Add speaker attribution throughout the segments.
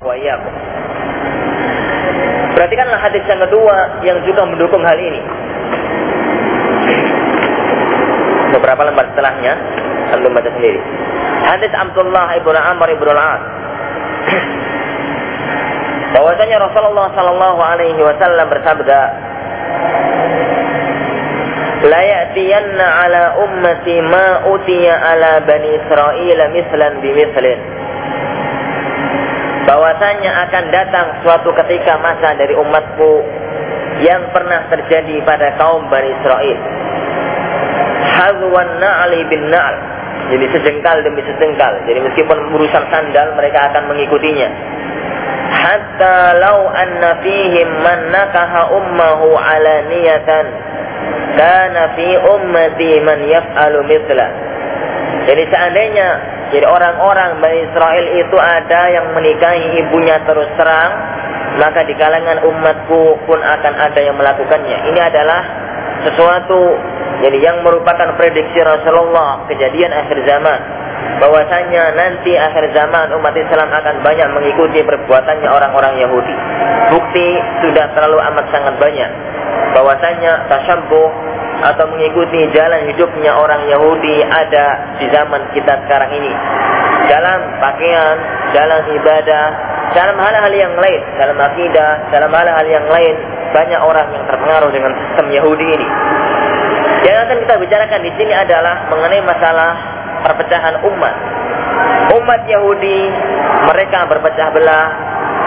Speaker 1: wa iyyakum. Perhatikanlah hadis yang kedua yang juga mendukung hal ini. Beberapa lembar setelahnya, antum baca sendiri. Hadis Abdullah ibnu Amr ibnu Al-As. Bahwasanya Rasulullah sallallahu alaihi wasallam bersabda, "La ya'tiyanna ala ummati ma utiya ala bani Israel mislan bimithlin." Bahwasanya akan datang suatu ketika masa dari umatku yang pernah terjadi pada kaum Bani Israel. Hazwan na'li bin na'al. Jadi sejengkal demi sejengkal. Jadi meskipun urusan sandal mereka akan mengikutinya. Hatta lau anna fihim man nakaha ummahu alaniyatan kana fi ummati man yaf'alu mithla. Jadi seandainya jadi orang-orang Bani Israel itu ada yang menikahi ibunya terus terang, maka di kalangan umatku pun akan ada yang melakukannya. Ini adalah sesuatu jadi yang merupakan prediksi Rasulullah kejadian akhir zaman bahwasanya nanti akhir zaman umat Islam akan banyak mengikuti perbuatannya orang-orang Yahudi. Bukti sudah terlalu amat sangat banyak bahwasanya tasyabbuh atau mengikuti jalan hidupnya orang Yahudi ada di zaman kita sekarang ini. Dalam pakaian, dalam ibadah, dalam hal-hal yang lain, dalam akidah, dalam hal-hal yang lain, banyak orang yang terpengaruh dengan sistem Yahudi ini. Yang akan kita bicarakan di sini adalah mengenai masalah perpecahan umat. Umat Yahudi mereka berpecah belah,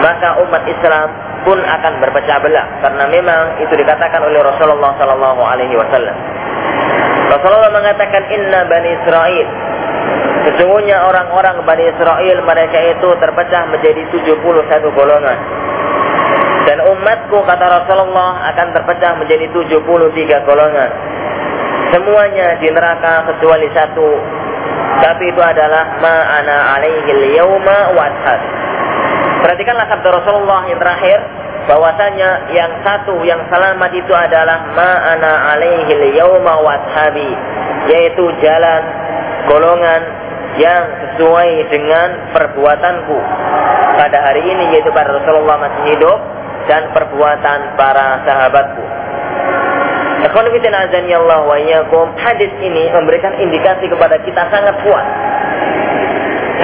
Speaker 1: maka umat Islam pun akan berpecah belah karena memang itu dikatakan oleh Rasulullah sallallahu alaihi wasallam. Rasulullah mengatakan inna bani Israel Sesungguhnya orang-orang Bani Israel mereka itu terpecah menjadi 71 golongan. Dan umatku kata Rasulullah akan terpecah menjadi 73 golongan. Semuanya di neraka kecuali satu. Tapi itu adalah ma'ana alaihi yauma wa Perhatikanlah sabda Rasulullah yang terakhir bahwasanya yang satu yang selamat itu adalah ma'ana alaihi yauma wa yaitu jalan golongan yang sesuai dengan perbuatanku pada hari ini yaitu pada Rasulullah masih hidup dan perbuatan para sahabatku. Hadis ini memberikan indikasi kepada kita sangat kuat.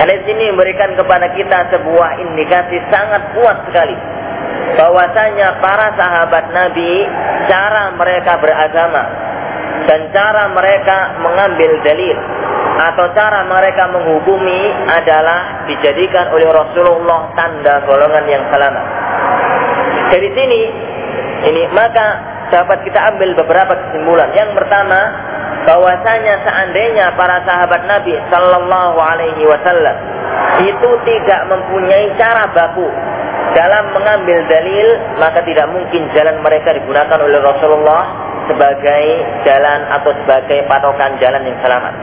Speaker 1: Hadis ini memberikan kepada kita sebuah indikasi sangat kuat sekali. Bahwasanya para sahabat Nabi cara mereka beragama dan cara mereka mengambil dalil atau cara mereka menghukumi adalah dijadikan oleh Rasulullah tanda golongan yang selamat. Dari sini ini maka dapat kita ambil beberapa kesimpulan. Yang pertama, bahwasanya seandainya para sahabat Nabi Sallallahu Alaihi Wasallam itu tidak mempunyai cara baku dalam mengambil dalil maka tidak mungkin jalan mereka digunakan oleh Rasulullah sebagai jalan atau sebagai patokan jalan yang selamat.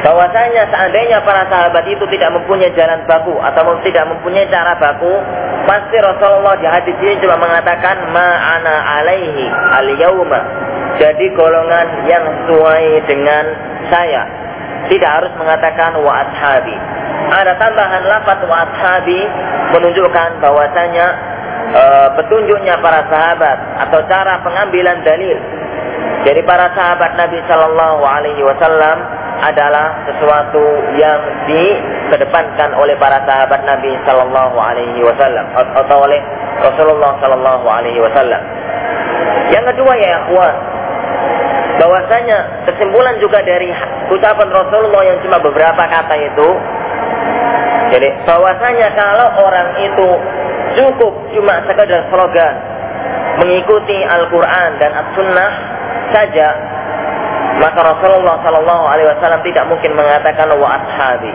Speaker 1: Bahwasanya seandainya para sahabat itu tidak mempunyai jalan baku atau tidak mempunyai cara baku, pasti Rasulullah di hadis ini cuma mengatakan ma'ana alaihi al-yauma jadi golongan yang sesuai dengan saya. Tidak harus mengatakan wa ashabi. Ada tambahan lafaz wa ashabi menunjukkan bahwasanya e, petunjuknya para sahabat atau cara pengambilan dalil dari para sahabat Nabi Shallallahu Alaihi Wasallam adalah sesuatu yang dikedepankan oleh para sahabat Nabi Shallallahu Alaihi Wasallam atau oleh Rasulullah Shallallahu Alaihi Wasallam. Yang kedua ya akhwat, bahwasanya kesimpulan juga dari ucapan Rasulullah yang cuma beberapa kata itu jadi bahwasanya kalau orang itu cukup cuma sekedar slogan mengikuti Al-Quran dan As-Sunnah saja maka Rasulullah Shallallahu Alaihi Wasallam tidak mungkin mengatakan wa ashabi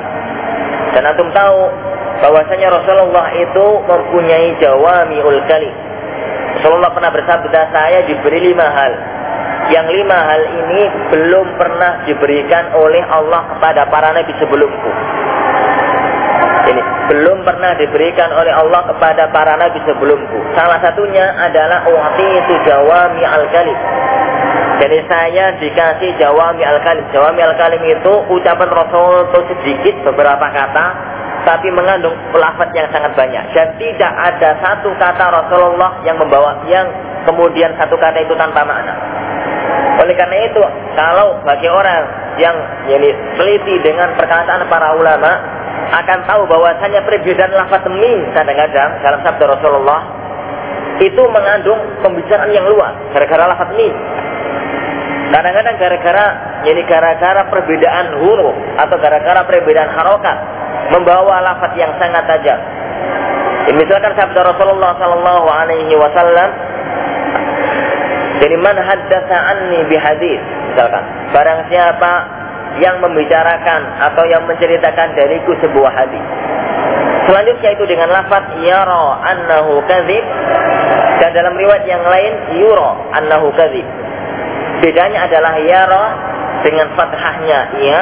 Speaker 1: dan antum tahu bahwasanya Rasulullah itu mempunyai jawami kali Rasulullah pernah bersabda saya diberi lima hal yang lima hal ini belum pernah diberikan oleh Allah kepada para nabi sebelumku. Ini belum pernah diberikan oleh Allah kepada para nabi sebelumku. Salah satunya adalah uhti itu jawami al-kalim. Jadi saya dikasih jawami al-kalim. Jawami al-kalim itu ucapan Rasul itu sedikit beberapa kata tapi mengandung lafaz yang sangat banyak dan tidak ada satu kata Rasulullah yang membawa yang kemudian satu kata itu tanpa makna. Oleh karena itu, kalau bagi orang yang yani, teliti dengan perkataan para ulama akan tahu bahwasanya perbedaan lafaz min kadang-kadang dalam sabda Rasulullah itu mengandung pembicaraan yang luas gara-gara lafaz min. Kadang-kadang gara-gara ini gara-gara perbedaan huruf atau gara-gara perbedaan harokat membawa lafaz yang sangat tajam. Misalkan sabda Rasulullah Sallallahu Alaihi Wasallam, jadi man haddasa anni bihadis, misalkan, barang siapa yang membicarakan atau yang menceritakan dariku sebuah hadis. Selanjutnya itu dengan lafaz yara annahu kadzib dan dalam riwayat yang lain yura annahu kadzib. Bedanya adalah yara dengan fathahnya iya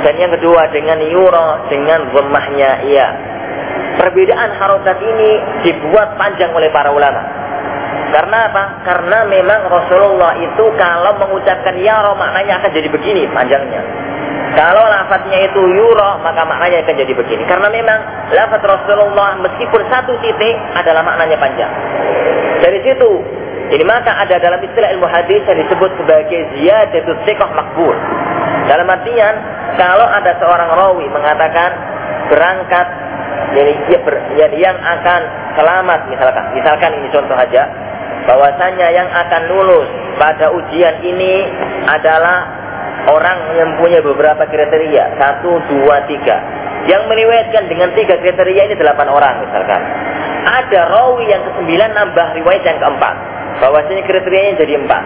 Speaker 1: dan yang kedua dengan yura dengan dhammahnya iya. Perbedaan harokat ini dibuat panjang oleh para ulama. Karena apa? Karena memang Rasulullah itu kalau mengucapkan yara maknanya akan jadi begini panjangnya. Kalau lafadznya itu yura maka maknanya akan jadi begini. Karena memang lafadz Rasulullah meskipun satu titik adalah maknanya panjang. Dari situ ini maka ada dalam istilah ilmu hadis yang disebut sebagai ziyadatul thiqah makbul. Dalam artian kalau ada seorang rawi mengatakan berangkat jadi ber, yang, yang akan selamat misalkan misalkan ini contoh aja bahwasanya yang akan lulus pada ujian ini adalah orang yang punya beberapa kriteria. Satu dua tiga. Yang meriwayatkan dengan tiga kriteria ini delapan orang misalkan. Ada rawi yang kesembilan nambah riwayat yang keempat bahwasanya kriterianya jadi empat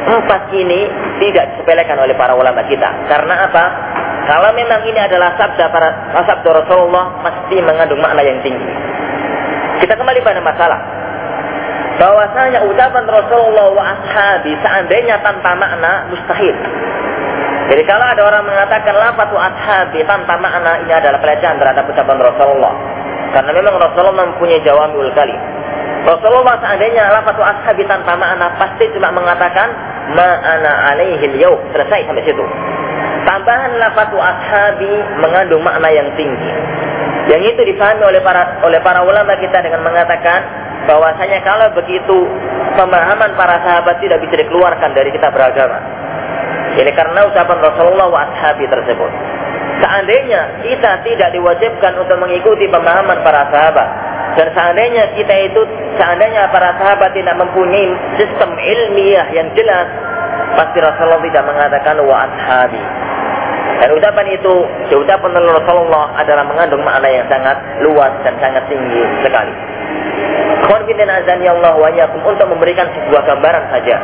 Speaker 1: empat ini tidak disepelekan oleh para ulama kita karena apa kalau memang ini adalah sabda para sabda Rasulullah pasti mengandung makna yang tinggi. Kita kembali pada masalah bahwasanya ucapan Rasulullah wa ashabi seandainya tanpa makna mustahil. Jadi kalau ada orang mengatakan lafatu ashabi tanpa makna ini adalah pelecehan terhadap ucapan Rasulullah. Karena memang Rasulullah mempunyai jawabul kali. Rasulullah seandainya lafatu ashabi tanpa makna pasti cuma mengatakan ma'ana alaihi yau selesai sampai situ. Tambahan lafatu ashabi mengandung makna yang tinggi. Yang itu difahami oleh para oleh para ulama kita dengan mengatakan bahwasanya kalau begitu pemahaman para sahabat tidak bisa dikeluarkan dari kita beragama. Ini karena ucapan Rasulullah wa ashabi tersebut. Seandainya kita tidak diwajibkan untuk mengikuti pemahaman para sahabat dan seandainya kita itu seandainya para sahabat tidak mempunyai sistem ilmiah yang jelas pasti Rasulullah tidak mengatakan wa ashabi dan ucapan itu, ucapan Rasulullah adalah mengandung makna yang sangat luas dan sangat tinggi sekali. Khawfidin azani Allah wa untuk memberikan sebuah gambaran saja.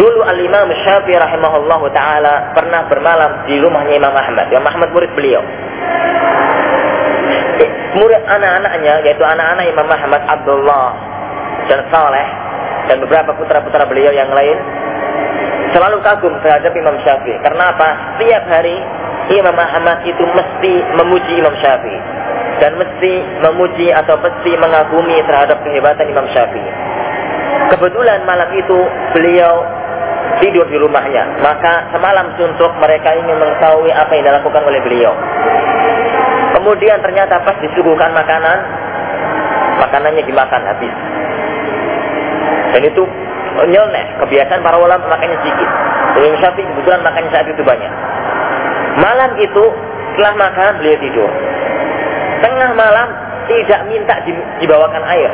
Speaker 1: Dulu Al-Imam Syafi'i rahimahullah ta'ala pernah bermalam di rumahnya Imam Ahmad. Imam Ahmad murid beliau. Murid anak-anaknya, yaitu anak-anak Imam Ahmad Abdullah dan Saleh dan beberapa putra-putra beliau yang lain selalu kagum terhadap Imam Syafi'i. Karena apa? Setiap hari Imam Ahmad itu mesti memuji Imam Syafi'i dan mesti memuji atau mesti mengagumi terhadap kehebatan Imam Syafi'i. Kebetulan malam itu beliau tidur di rumahnya. Maka semalam suntuk mereka ingin mengetahui apa yang dilakukan oleh beliau. Kemudian ternyata pas disuguhkan makanan, makanannya dimakan habis. Dan itu nyeleneh. Kebiasaan para ulama makannya sedikit. Imam Syafi'i kebetulan makannya saat itu banyak. Malam itu setelah makan beliau tidur. Tengah malam tidak minta dibawakan air.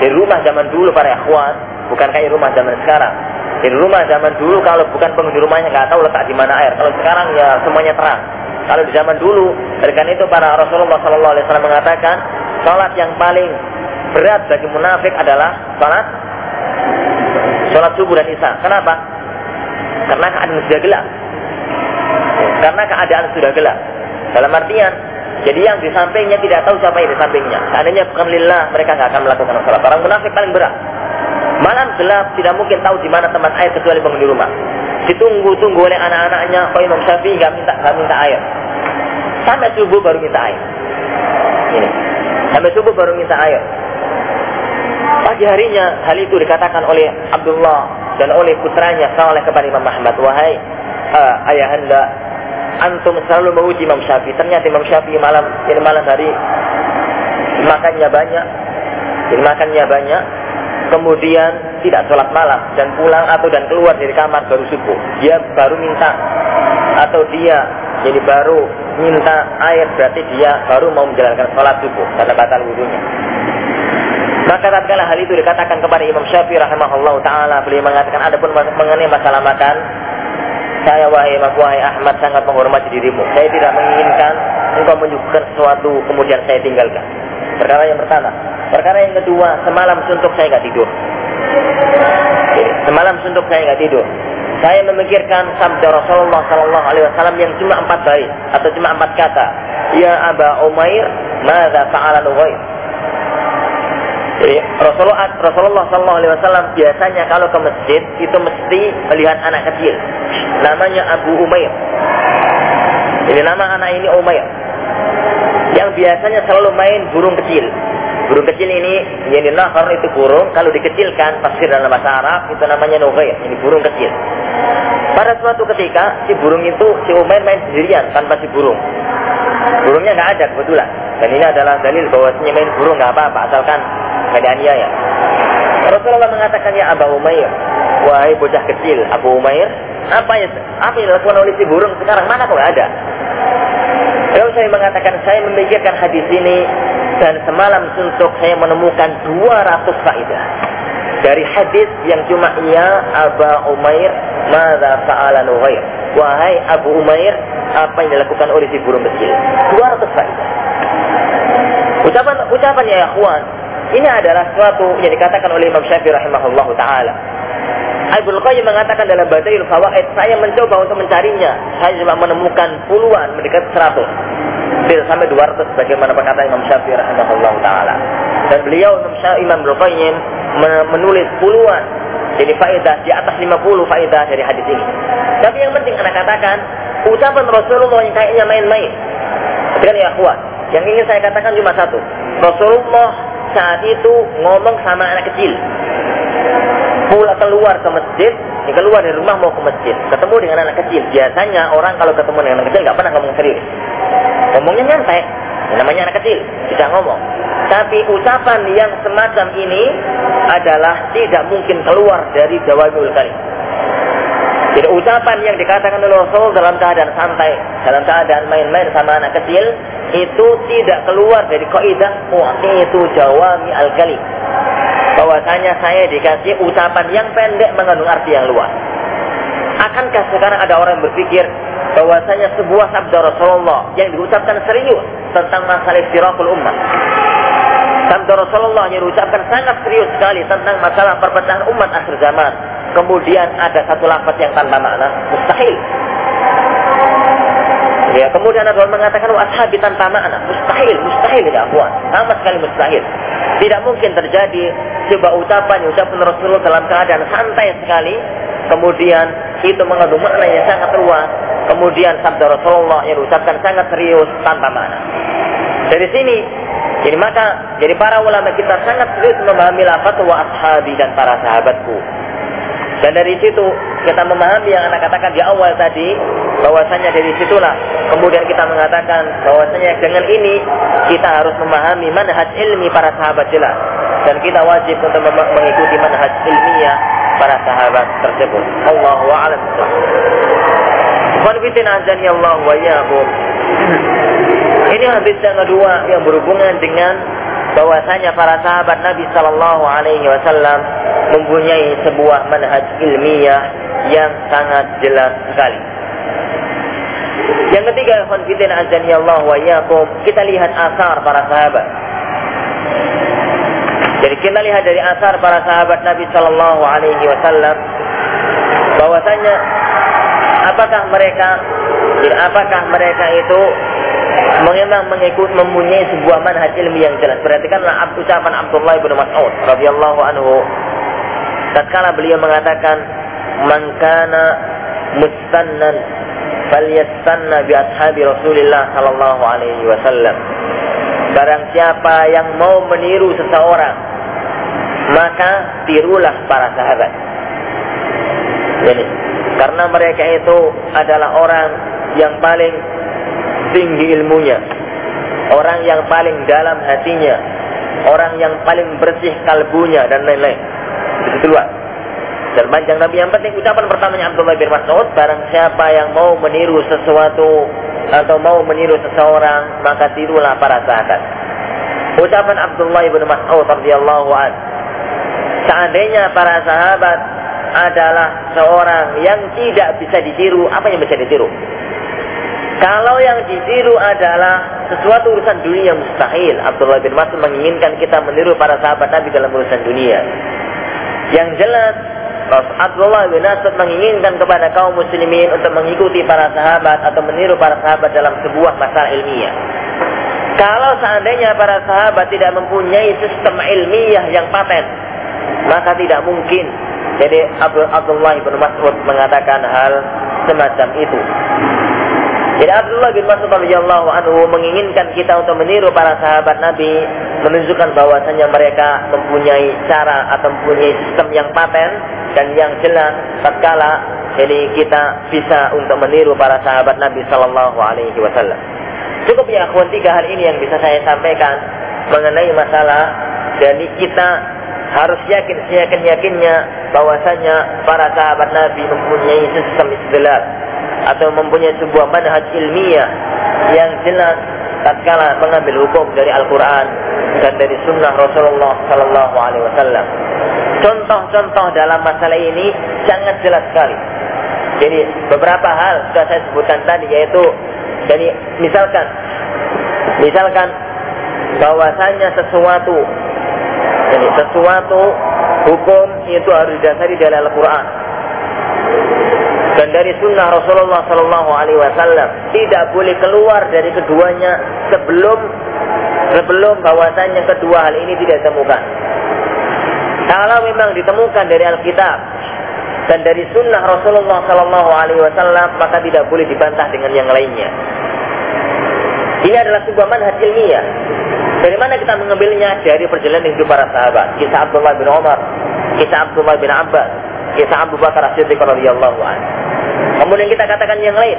Speaker 1: Di rumah zaman dulu para ikhwan, bukan kayak rumah zaman sekarang. Di rumah zaman dulu kalau bukan penghuni rumahnya nggak tahu letak di mana air. Kalau sekarang ya semuanya terang. Kalau di zaman dulu, karena itu para Rasulullah Sallallahu Alaihi Wasallam mengatakan, salat yang paling berat bagi munafik adalah salat sholat subuh dan isya. Kenapa? Karena keadaan sudah gelap. Karena keadaan sudah gelap. Dalam artian, jadi yang di sampingnya tidak tahu siapa yang di sampingnya. Seandainya bukan lillah, mereka nggak akan melakukan sholat. Orang munafik paling berat. Malam gelap tidak mungkin tahu di mana teman air kecuali penghuni rumah. Ditunggu-tunggu oleh anak-anaknya, Pak Imam Syafi'i nggak minta nggak minta air. Sampai subuh baru minta air. Ini. Sampai subuh baru minta air. Pagi harinya hal itu dikatakan oleh Abdullah dan oleh putranya Saleh kepada Imam Muhammad, wahai uh, ayahanda, antum selalu memuji Imam Syafi'i. Ternyata Imam Syafi'i malam ini malam hari makannya banyak, makannya banyak, kemudian tidak sholat malam dan pulang atau dan keluar dari kamar baru subuh. Dia baru minta atau dia jadi baru minta air berarti dia baru mau menjalankan sholat subuh karena batal wudhunya. Maka tatkala hal itu dikatakan kepada Imam Syafi'i rahimahullah taala, beliau mengatakan ada pun mengenai masalah makan, saya wahai wahai Ahmad sangat menghormati dirimu. Saya tidak menginginkan engkau menyuguhkan sesuatu kemudian saya tinggalkan. Perkara yang pertama. Perkara yang kedua, semalam suntuk saya nggak tidur. Semalam suntuk saya nggak tidur. Saya memikirkan sabda Rasulullah Sallallahu Alaihi Wasallam yang cuma empat baris atau cuma empat kata. Ya Aba Umair, mada fa'ala Nuhair. Jadi Rasulullah Rasulullah Sallallahu Alaihi Wasallam biasanya kalau ke masjid itu mesti melihat anak kecil, namanya Abu Umair. Ini nama anak ini Umair. Yang biasanya selalu main burung kecil. Burung kecil ini, yang nahar itu burung, kalau dikecilkan, pasir dalam bahasa Arab, itu namanya Nuhair, ini burung kecil. Pada suatu ketika, si burung itu, si Umair main sendirian tanpa si burung. Burungnya nggak ada kebetulan. Dan ini adalah dalil bahwasanya main burung nggak apa-apa, asalkan nggak dianiaya. Rasulullah mengatakan ya Abu Umair, wahai bocah kecil Abu Umair, apa yang apa yang dilakukan oleh si burung sekarang mana kok ada? Lalu saya mengatakan saya memikirkan hadis ini dan semalam suntuk saya menemukan 200 faedah. Dari hadis yang cuma ya Abu Umair mada fa'ala Nuhair wahai Abu Umair apa yang dilakukan oleh si burung kecil? 200 faedah. Ucapan ucapan ya ikhwan ini adalah suatu yang dikatakan oleh Imam Syafi'i rahimahullah taala. Abu Qayyim mengatakan dalam Badail Fawaid, saya mencoba untuk mencarinya. Saya cuma menemukan puluhan, mendekat seratus. Tidak sampai dua ratus bagaimana perkataan Imam Syafi'i rahimahullah taala. Dan beliau Imam Imam Qayyim menulis puluhan jadi faedah di atas 50 faedah dari hadis ini. Tapi yang penting anak katakan ucapan Rasulullah yang kayaknya main-main. Kan ya kuat. Yang ingin saya katakan cuma satu. Rasulullah saat itu ngomong sama anak kecil. Pulang keluar ke masjid, ya keluar dari rumah mau ke masjid, ketemu dengan anak kecil. Biasanya orang kalau ketemu dengan anak kecil nggak pernah ngomong serius. Ngomongnya nyantai, ya, namanya anak kecil, tidak ngomong. Tapi ucapan yang semacam ini adalah tidak mungkin keluar dari jawabul kalim. Jadi ucapan yang dikatakan oleh Rasul dalam keadaan santai, dalam keadaan main-main sama anak kecil, itu tidak keluar dari kaidah itu jawami al-kalim. Bahwasanya saya dikasih ucapan yang pendek mengandung arti yang luas. Akankah sekarang ada orang berpikir bahwasanya sebuah sabda Rasulullah yang diucapkan serius tentang masalah istirahul ummah. Sabda Rasulullah yang diucapkan sangat serius sekali tentang masalah perpecahan umat akhir zaman. Kemudian ada satu lafaz yang tanpa makna, mustahil. Ya, kemudian ada orang mengatakan ashabi tanpa makna. Mustahil, mustahil ya akhwan. Sama sekali mustahil. Tidak mungkin terjadi sebuah ucapan, ucapan Rasulullah dalam keadaan santai sekali. Kemudian itu mengandung makna yang sangat luas. Kemudian sabda Rasulullah yang diucapkan sangat serius tanpa makna. Dari sini, jadi maka, jadi para ulama kita sangat serius memahami lafaz wa ashabi dan para sahabatku. Dan dari situ kita memahami yang anak katakan di awal tadi bahwasanya dari situlah kemudian kita mengatakan bahwasanya dengan ini kita harus memahami manhaj ilmi para sahabat jelas dan kita wajib untuk mengikuti manhaj ilmiah para sahabat tersebut. Allahu a'lam. Konfitin azani Allah wa Ini hadis yang kedua yang berhubungan dengan bahwasanya para sahabat Nabi Sallallahu Alaihi Wasallam mempunyai sebuah manhaj ilmiah yang sangat jelas sekali. Yang ketiga, konfidin azan ya Allah wa yakum, kita lihat asar para sahabat. Jadi kita lihat dari asar para sahabat Nabi Sallallahu Alaihi Wasallam bahwasanya apakah mereka apakah mereka itu memang mengikut mempunyai sebuah manhaj ilmi yang jelas. Perhatikanlah ucapan Abdullah bin Mas'ud radhiyallahu anhu. Tatkala beliau mengatakan man kana mustannan falyastanna bi ashabi Rasulillah sallallahu alaihi wasallam. Barang siapa yang mau meniru seseorang maka tirulah para sahabat. Jadi karena mereka itu adalah orang yang paling tinggi ilmunya, orang yang paling dalam hatinya, orang yang paling bersih kalbunya dan lain-lain. Begitu. Dan panjang Nabi yang penting ucapan pertamanya Abdullah bin Mas'ud, barang siapa yang mau meniru sesuatu atau mau meniru seseorang, maka tirulah para sahabat. Ucapan Abdullah bin Mas'ud radhiyallahu an. Seandainya para sahabat adalah seorang yang tidak bisa ditiru, apa yang bisa ditiru? Kalau yang ditiru adalah sesuatu urusan dunia yang mustahil, Abdullah bin Mas'ud menginginkan kita meniru para sahabat Nabi dalam urusan dunia. Yang jelas Abdullah bin Mas'ud menginginkan kepada kaum muslimin untuk mengikuti para sahabat atau meniru para sahabat dalam sebuah masalah ilmiah. Kalau seandainya para sahabat tidak mempunyai sistem ilmiah yang paten, maka tidak mungkin. Jadi Abdullah bin Mas'ud mengatakan hal semacam itu. Jadi Abdullah bin Mas'ud radhiyallahu anhu menginginkan kita untuk meniru para sahabat Nabi, menunjukkan bahwasanya mereka mempunyai cara atau mempunyai sistem yang paten dan yang jelas tatkala jadi kita bisa untuk meniru para sahabat Nabi sallallahu alaihi wasallam. Cukup ya akhwan tiga hal ini yang bisa saya sampaikan mengenai masalah jadi kita harus yakin seyakin yakinnya bahwasanya para sahabat Nabi mempunyai sistem istidlal atau mempunyai sebuah manhaj ilmiah yang jelas tatkala mengambil hukum dari Al-Quran dan dari Sunnah Rasulullah Sallallahu Alaihi Wasallam. Contoh-contoh dalam masalah ini sangat jelas sekali. Jadi beberapa hal sudah saya sebutkan tadi yaitu jadi misalkan misalkan bahwasanya sesuatu jadi sesuatu hukum itu harus didasari dari Al-Quran dan dari sunnah Rasulullah Sallallahu Alaihi Wasallam tidak boleh keluar dari keduanya sebelum sebelum bahwasanya kedua hal ini tidak ditemukan. Kalau memang ditemukan dari Alkitab dan dari sunnah Rasulullah Sallallahu Alaihi Wasallam maka tidak boleh dibantah dengan yang lainnya. Ini adalah sebuah manhaj ilmiah. Dari mana kita mengambilnya? Dari perjalanan hidup para sahabat. Kisah Abdullah bin Umar, kisah Abdullah bin Abbas, kisah Abu Bakar As-Siddiq radhiyallahu. Kemudian kita katakan yang lain.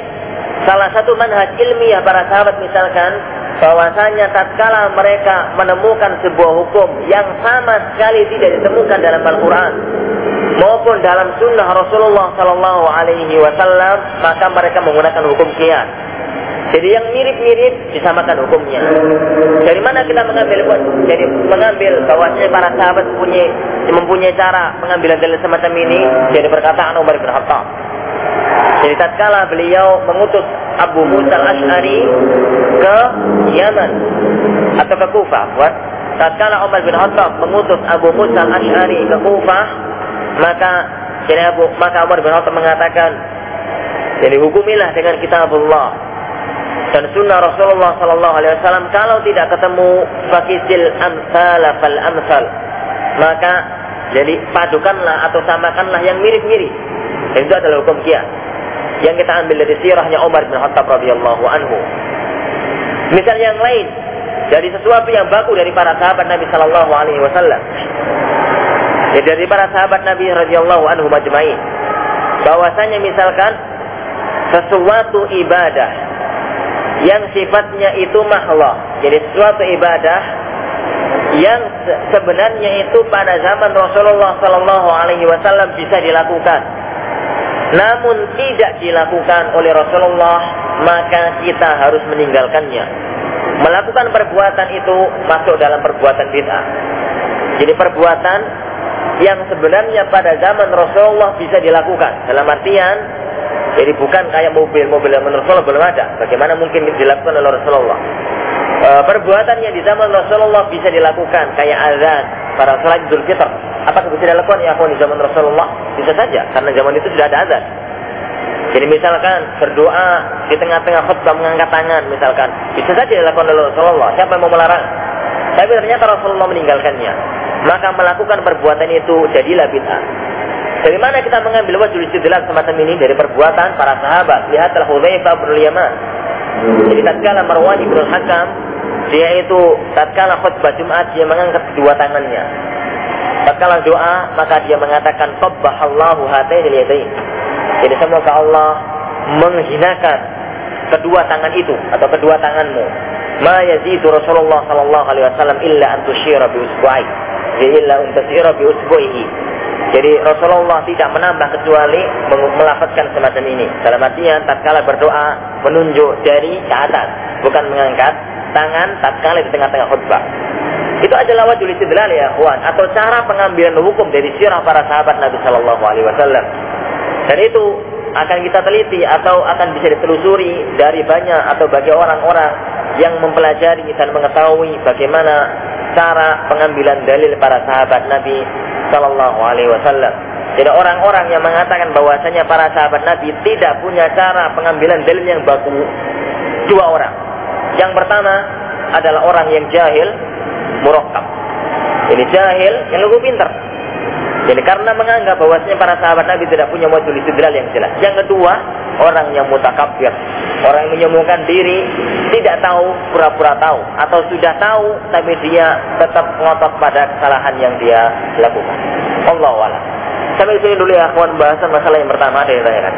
Speaker 1: Salah satu manhaj ilmiah para sahabat misalkan bahwasanya tatkala mereka menemukan sebuah hukum yang sama sekali tidak ditemukan dalam Al-Qur'an maupun dalam sunnah Rasulullah Sallallahu Alaihi Wasallam maka mereka menggunakan hukum kias. Jadi yang mirip-mirip disamakan hukumnya. Dari mana kita mengambil jadi mengambil bahwasanya para sahabat mempunyai mempunyai cara mengambil dalil semacam ini dari perkataan Umar bin Khattab. Jadi tatkala beliau mengutus Abu Musa al-Ash'ari ke Yaman atau ke Kufah, buat tatkala Umar bin Khattab mengutus Abu Musa al-Ash'ari ke Kufah, maka jadi Abu maka Umar bin Khattab mengatakan, jadi hukumilah dengan kitabullah dan sunnah Rasulullah Sallallahu Alaihi Wasallam kalau tidak ketemu fakisil amsal fal amsal maka jadi padukanlah atau samakanlah yang mirip-mirip itu adalah hukum kias yang kita ambil dari sirahnya Umar bin Khattab radhiyallahu anhu. Misal yang lain dari sesuatu yang baku dari para sahabat Nabi Sallallahu Alaihi Wasallam. Dari para sahabat Nabi radhiyallahu anhu majma'in. Bahwasanya misalkan sesuatu ibadah yang sifatnya itu mahlah. Jadi sesuatu ibadah yang sebenarnya itu pada zaman Rasulullah Sallallahu Alaihi Wasallam bisa dilakukan namun tidak dilakukan oleh Rasulullah, maka kita harus meninggalkannya. Melakukan perbuatan itu masuk dalam perbuatan bid'ah. Jadi perbuatan yang sebenarnya pada zaman Rasulullah bisa dilakukan. Dalam artian, jadi bukan kayak mobil-mobil yang Rasulullah belum ada. Bagaimana mungkin dilakukan oleh Rasulullah? E, perbuatan yang di zaman Rasulullah bisa dilakukan kayak azan, para sholat Idul Fitr Apakah bisa dilakukan ya di zaman Rasulullah? Bisa saja, karena zaman itu sudah ada azan. Jadi misalkan berdoa di tengah-tengah khutbah mengangkat tangan misalkan, bisa saja dilakukan oleh Rasulullah. Siapa yang mau melarang? Tapi ternyata Rasulullah meninggalkannya. Maka melakukan perbuatan itu jadilah bid'ah. Dari mana kita mengambil wajib istidlal semacam ini dari perbuatan para sahabat? Lihatlah Hudzaifah bin Yaman. Jadi tatkala Marwan bin Hakam dia itu tatkala khutbah Jumat dia mengangkat kedua tangannya tatkala doa maka dia mengatakan qabbahallahu hataini yadain. Jadi semoga Allah menghinakan kedua tangan itu atau kedua tanganmu. Ma yazidu Rasulullah sallallahu alaihi wasallam illa an tusyira bi usbu'i. Illa an bi usbu'ihi. Jadi Rasulullah tidak menambah kecuali melafazkan semacam ini. Dalam artinya tatkala berdoa menunjuk dari ke atas, bukan mengangkat tangan tatkala di tengah-tengah khutbah. Itu adalah wajul istidlal ya kawan atau cara pengambilan hukum dari sirah para sahabat Nabi Shallallahu alaihi wasallam. Dan itu akan kita teliti atau akan bisa ditelusuri dari banyak atau bagi orang-orang yang mempelajari dan mengetahui bagaimana cara pengambilan dalil para sahabat Nabi Shallallahu Alaihi Wasallam. Jadi orang-orang yang mengatakan bahwasanya para sahabat Nabi tidak punya cara pengambilan dalil yang baku dua orang. Yang pertama adalah orang yang jahil, murakkab. Ini jahil yang lebih pintar. Jadi karena menganggap bahwasanya para sahabat Nabi tidak punya wajul istidlal yang jelas. Yang kedua, orang yang mutakabir. Orang yang menyembuhkan diri, tidak tahu, pura-pura tahu. Atau sudah tahu, tapi dia tetap ngotot pada kesalahan yang dia lakukan. Allah wala. Sampai sini dulu ya, kawan bahasan masalah yang pertama ada yang.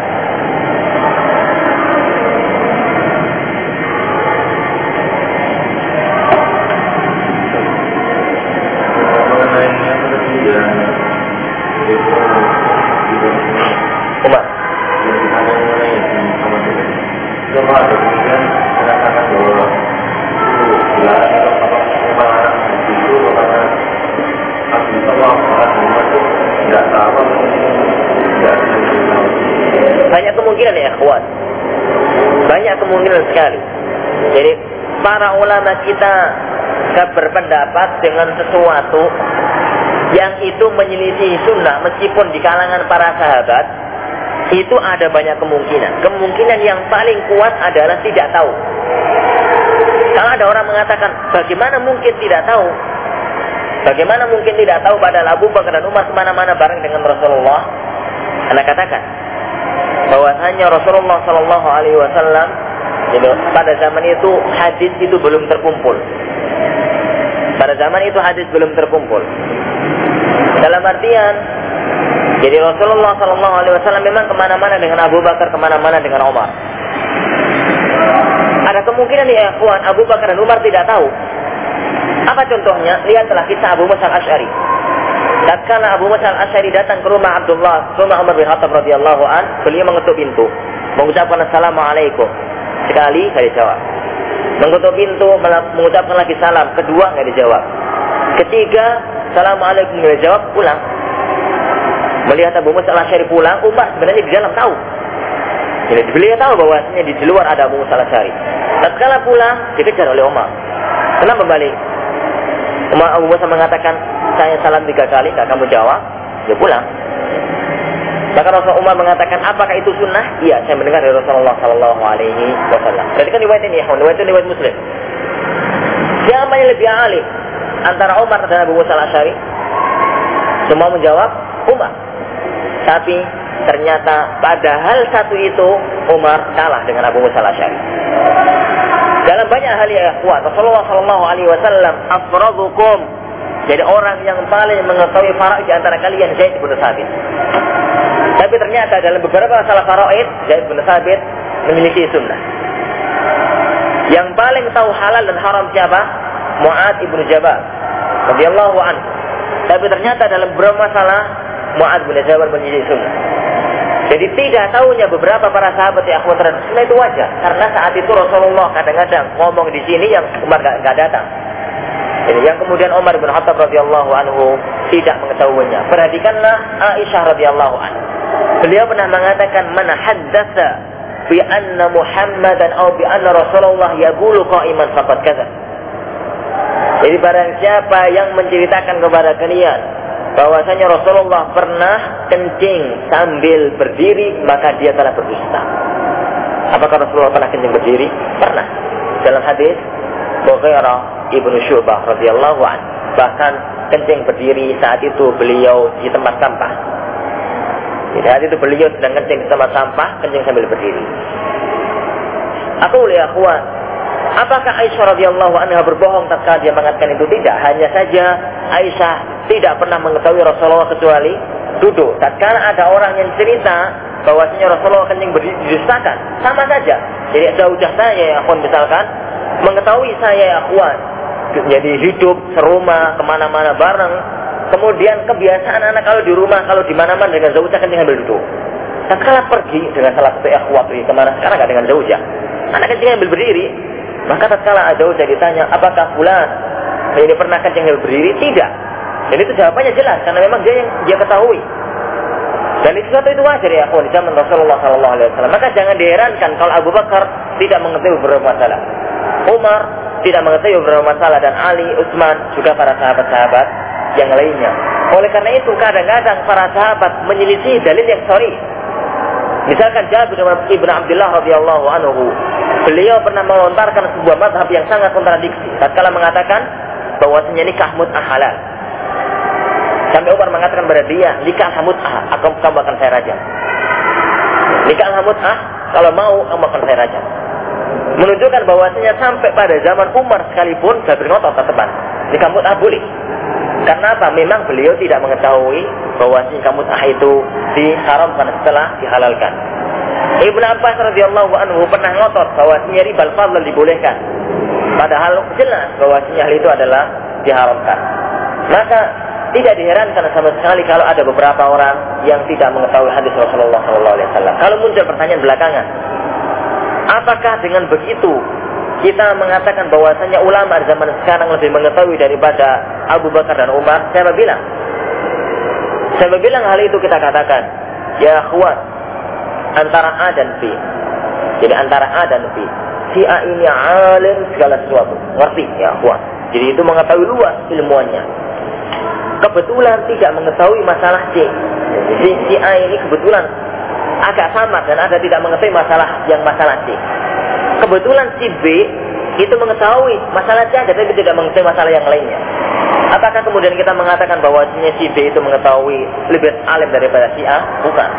Speaker 1: Kemungkinan sekali. Jadi para ulama kita berpendapat dengan sesuatu yang itu menyelisih sunnah meskipun di kalangan para sahabat itu ada banyak kemungkinan. Kemungkinan yang paling kuat adalah tidak tahu. Kalau ada orang mengatakan, bagaimana mungkin tidak tahu? Bagaimana mungkin tidak tahu pada Abu Bakar dan Umar ke mana-mana bareng dengan Rasulullah? Anda katakan, bahwasanya Rasulullah Shallallahu Alaihi Wasallam pada zaman itu hadis itu belum terkumpul. Pada zaman itu hadis belum terkumpul. Dalam artian jadi Rasulullah Shallallahu Alaihi Wasallam memang ke mana-mana dengan Abu Bakar, ke mana-mana dengan Umar. Ada kemungkinan ya, Ikhwan, Abu Bakar dan Umar tidak tahu. Apa contohnya? Lihatlah kisah Abu Musa al-Ash'ari. Tatkala Abu Musa al-Ash'ari datang ke rumah Abdullah, rumah Umar bin Khattab radhiyallahu an, beliau mengetuk pintu, mengucapkan assalamualaikum. Sekali nggak dijawab. Mengetuk pintu, mengucapkan lagi salam. Kedua nggak dijawab. Ketiga, assalamualaikum nggak dijawab, pulang. Melihat Abu Musa al-Asyari pulang, Umar sebenarnya di dalam tahu. Jadi beliau tahu bahwasanya di luar ada Abu Musa al-Asyari. Tatkala pulang, dikejar oleh Umar. Kenapa balik? Umar Abu Musa mengatakan, saya salam tiga kali, gak kamu jawab, dia pulang. Maka Rasulullah Umar mengatakan, apakah itu sunnah? Iya, saya mendengar dari Rasulullah Sallallahu Alaihi Wasallam. Jadi kan riwayat ini, ya, riwayat ini riwayat Muslim. Siapa yang lebih alim antara Umar dan Abu Musa al-Asyari? Semua menjawab, Umar. Tapi ternyata pada hal satu itu Umar kalah dengan Abu Musa al-Asy'ari. Dalam banyak hal ya kuat Rasulullah Shallallahu Alaihi Wasallam afradukum jadi orang yang paling mengetahui faraid di antara kalian Zaid bin Sabit. Tapi ternyata dalam beberapa masalah faraid Zaid bin Sabit memiliki sunnah. Yang paling tahu halal dan haram siapa? Mu'ad ibnu Jabal radhiyallahu anhu. Tapi ternyata dalam beberapa masalah Mu'ad bin Jabal menjadi sunnah. Jadi tidak tahunya beberapa para sahabat yang akhwat sunnah itu wajar. Karena saat itu Rasulullah kadang-kadang ngomong di sini yang Umar gak, gak datang. Jadi yang kemudian Umar bin Khattab radhiyallahu anhu tidak mengetahuinya. Perhatikanlah Aisyah radhiyallahu anhu. Beliau pernah mengatakan mana haddatsa bi anna Muhammadan atau bi anna Rasulullah yaqulu qa'iman faqad kadzab. Jadi barang siapa yang menceritakan kepada kalian bahwasanya Rasulullah pernah kencing sambil berdiri, maka dia telah berdusta. Apakah Rasulullah pernah kencing berdiri? Pernah. Dalam hadis Bukhairah ibnu Syubah radhiyallahu an. Bahkan kencing berdiri saat itu beliau di tempat sampah. Jadi saat itu beliau sedang kencing tempat sampah, kencing sambil berdiri. Aku lihat kuat. Apakah Aisyah radhiyallahu anha berbohong tatkala dia mengatakan itu tidak? Hanya saja Aisyah tidak pernah mengetahui Rasulullah kecuali duduk. Tatkala ada orang yang cerita bahwasanya Rasulullah kencing berdiri didustakan. Sama saja. Jadi zaujah saya ya akhwan misalkan mengetahui saya ya akhwan jadi hidup serumah ke mana-mana bareng. Kemudian kebiasaan anak kalau di rumah kalau di mana-mana dengan zaujah kencing sambil duduk. Tatkala pergi dengan salah satu akhwat pergi ke mana sekarang nggak dengan zaujah. Anak kencing sambil berdiri. Maka tatkala zaujah ditanya apakah fulan ini pernah kencing sambil berdiri? Tidak. Dan itu jawabannya jelas karena memang dia yang dia ketahui. Dan itu sesuatu itu wajar ya di zaman Rasulullah Sallallahu Alaihi Wasallam. Maka jangan diherankan kalau Abu Bakar tidak mengetahui beberapa masalah. Umar tidak mengetahui beberapa masalah dan Ali, Utsman juga para sahabat-sahabat yang lainnya. Oleh karena itu kadang-kadang para sahabat menyelisih dalil yang sorry. Misalkan Jabir bin Abdullah radhiyallahu anhu, beliau pernah melontarkan sebuah madhab yang sangat kontradiksi. Tatkala mengatakan bahwasanya nikah mut'ah halal. Sampai Umar mengatakan kepada dia, nikah mut'ah, aku kamu akan saya rajam. Nikah mut'ah, kalau mau kamu akan saya rajam. Menunjukkan bahwasanya sampai pada zaman Umar sekalipun Jabir ngotot teman. Nikah mut'ah boleh. Karena apa? Memang beliau tidak mengetahui bahwa nikah mut'ah itu diharamkan setelah dihalalkan. Ibnu Abbas radhiyallahu anhu pernah ngotot bahwa ribal fadl dibolehkan. Padahal jelas bahwa hal itu adalah diharamkan. Maka tidak diherankan sama sekali kalau ada beberapa orang yang tidak mengetahui hadis Rasulullah SAW. Kalau muncul pertanyaan belakangan, apakah dengan begitu kita mengatakan bahwasanya ulama zaman sekarang lebih mengetahui daripada Abu Bakar dan Umar? Saya bilang, saya bilang hal itu kita katakan, ya kuat antara A dan B. Jadi antara A dan B. Si A ini alim segala sesuatu, ngerti ya kuat. Jadi itu mengetahui luas ilmuannya kebetulan tidak mengetahui masalah C. Jadi si A ini kebetulan agak sama dan ada tidak mengetahui masalah yang masalah C. Kebetulan si B itu mengetahui masalah C ada tapi tidak mengetahui masalah yang lainnya. Apakah kemudian kita mengatakan bahwa si B itu mengetahui lebih alim daripada si A? Bukan.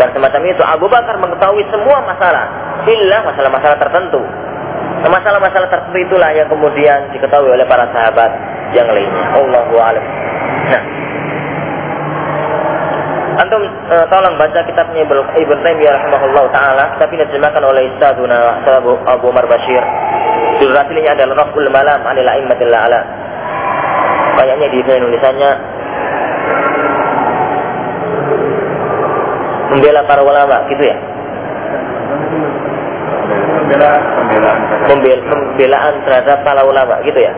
Speaker 1: Dan semacam itu Abu Bakar mengetahui semua masalah, illa masalah-masalah tertentu. Masalah-masalah tertentu itulah yang kemudian diketahui oleh para sahabat yang lainnya. Allahu a'lam. Nah. Antum uh, tolong baca kitabnya Ibn Taimiyah rahimahullah taala, tapi diterjemahkan oleh Ustazuna Abu, Abu Umar Bashir. Judul aslinya adalah Raful Malam Anil A'immatil A'la. Kayaknya di tulisannya membela para ulama gitu ya
Speaker 2: pembelaan
Speaker 1: pembelaan pembelaan terhadap para ulama gitu ya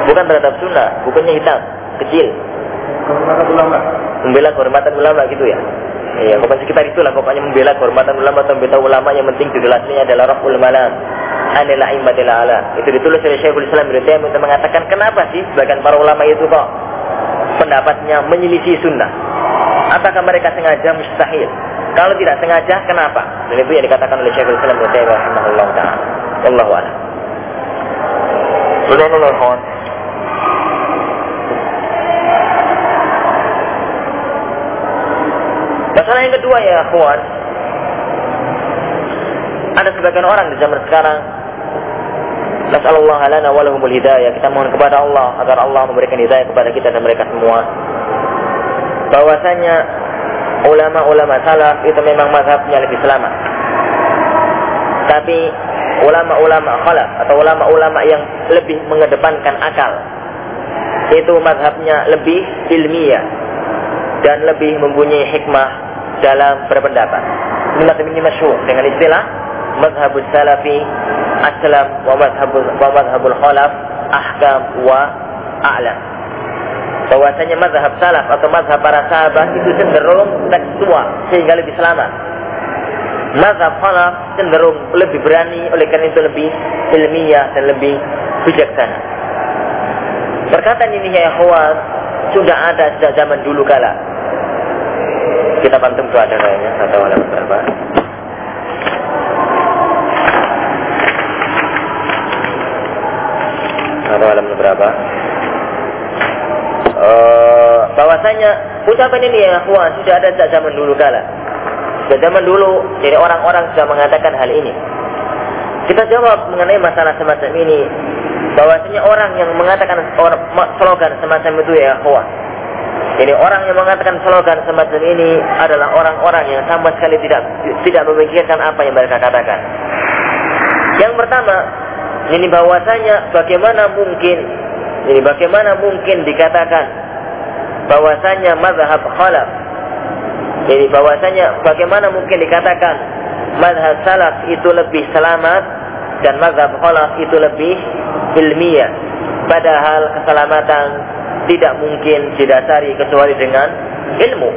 Speaker 1: Bukan terhadap sunnah, bukannya hitam, kecil.
Speaker 2: Kehormatan ulama.
Speaker 1: Membela kehormatan ulama gitu ya. Iya, pokoknya sekitar itulah pokoknya membela kehormatan ulama atau membela ulama yang penting judul aslinya adalah Raful Malam. Anil A'immatil Ala. Itu ditulis oleh Syekhul Islam Ibnu Taimiyah mengatakan kenapa sih sebagian para ulama itu kok pendapatnya menyelisih sunnah. Apakah mereka sengaja mustahil? Kalau tidak sengaja, kenapa? Dan itu yang dikatakan oleh Syekhul Islam Ibnu Taimiyah rahimahullah taala. Wallahu a'lam.
Speaker 2: Sudah
Speaker 1: Masalah yang kedua ya akhwan. Ada sebagian orang di zaman sekarang Nasallallahu lana wa lahumul hidayah. Kita mohon kepada Allah agar Allah memberikan hidayah kepada kita dan mereka semua. Bahwasanya ulama-ulama salaf itu memang mazhabnya lebih selamat. Tapi ulama-ulama khalaf atau ulama-ulama yang lebih mengedepankan akal itu mazhabnya lebih ilmiah dan lebih mempunyai hikmah dalam berpendapat. Ini ini masyhur dengan istilah mazhabus salafi aslam wa mazhabul wa mazhabul khalaf ahkam wa a'lam. Bahwasanya mazhab salaf atau mazhab para sahabat itu cenderung tekstual sehingga lebih selamat. Mazhab khalaf cenderung lebih berani oleh karena itu lebih ilmiah dan lebih bijaksana. Perkataan ini ya ikhwan sudah ada sejak zaman dulu kala kita bantu tuh ada kayaknya atau ada berapa atau alam berapa uh, bahwasanya ucapan ini ya kuat sudah ada sejak zaman dulu kala. Sejak zaman dulu jadi orang-orang sudah mengatakan hal ini. Kita jawab mengenai masalah semacam ini. Bahwasanya orang yang mengatakan slogan semacam itu ya kuat Jadi orang yang mengatakan slogan semacam ini adalah orang-orang yang sama sekali tidak tidak memikirkan apa yang mereka katakan. Yang pertama, ini bahwasanya bagaimana mungkin ini bagaimana mungkin dikatakan bahwasanya mazhab khalaf jadi bahwasanya bagaimana mungkin dikatakan mazhab salaf itu lebih selamat dan mazhab khalaf itu lebih ilmiah padahal keselamatan tidak mungkin didasari kecuali dengan ilmu.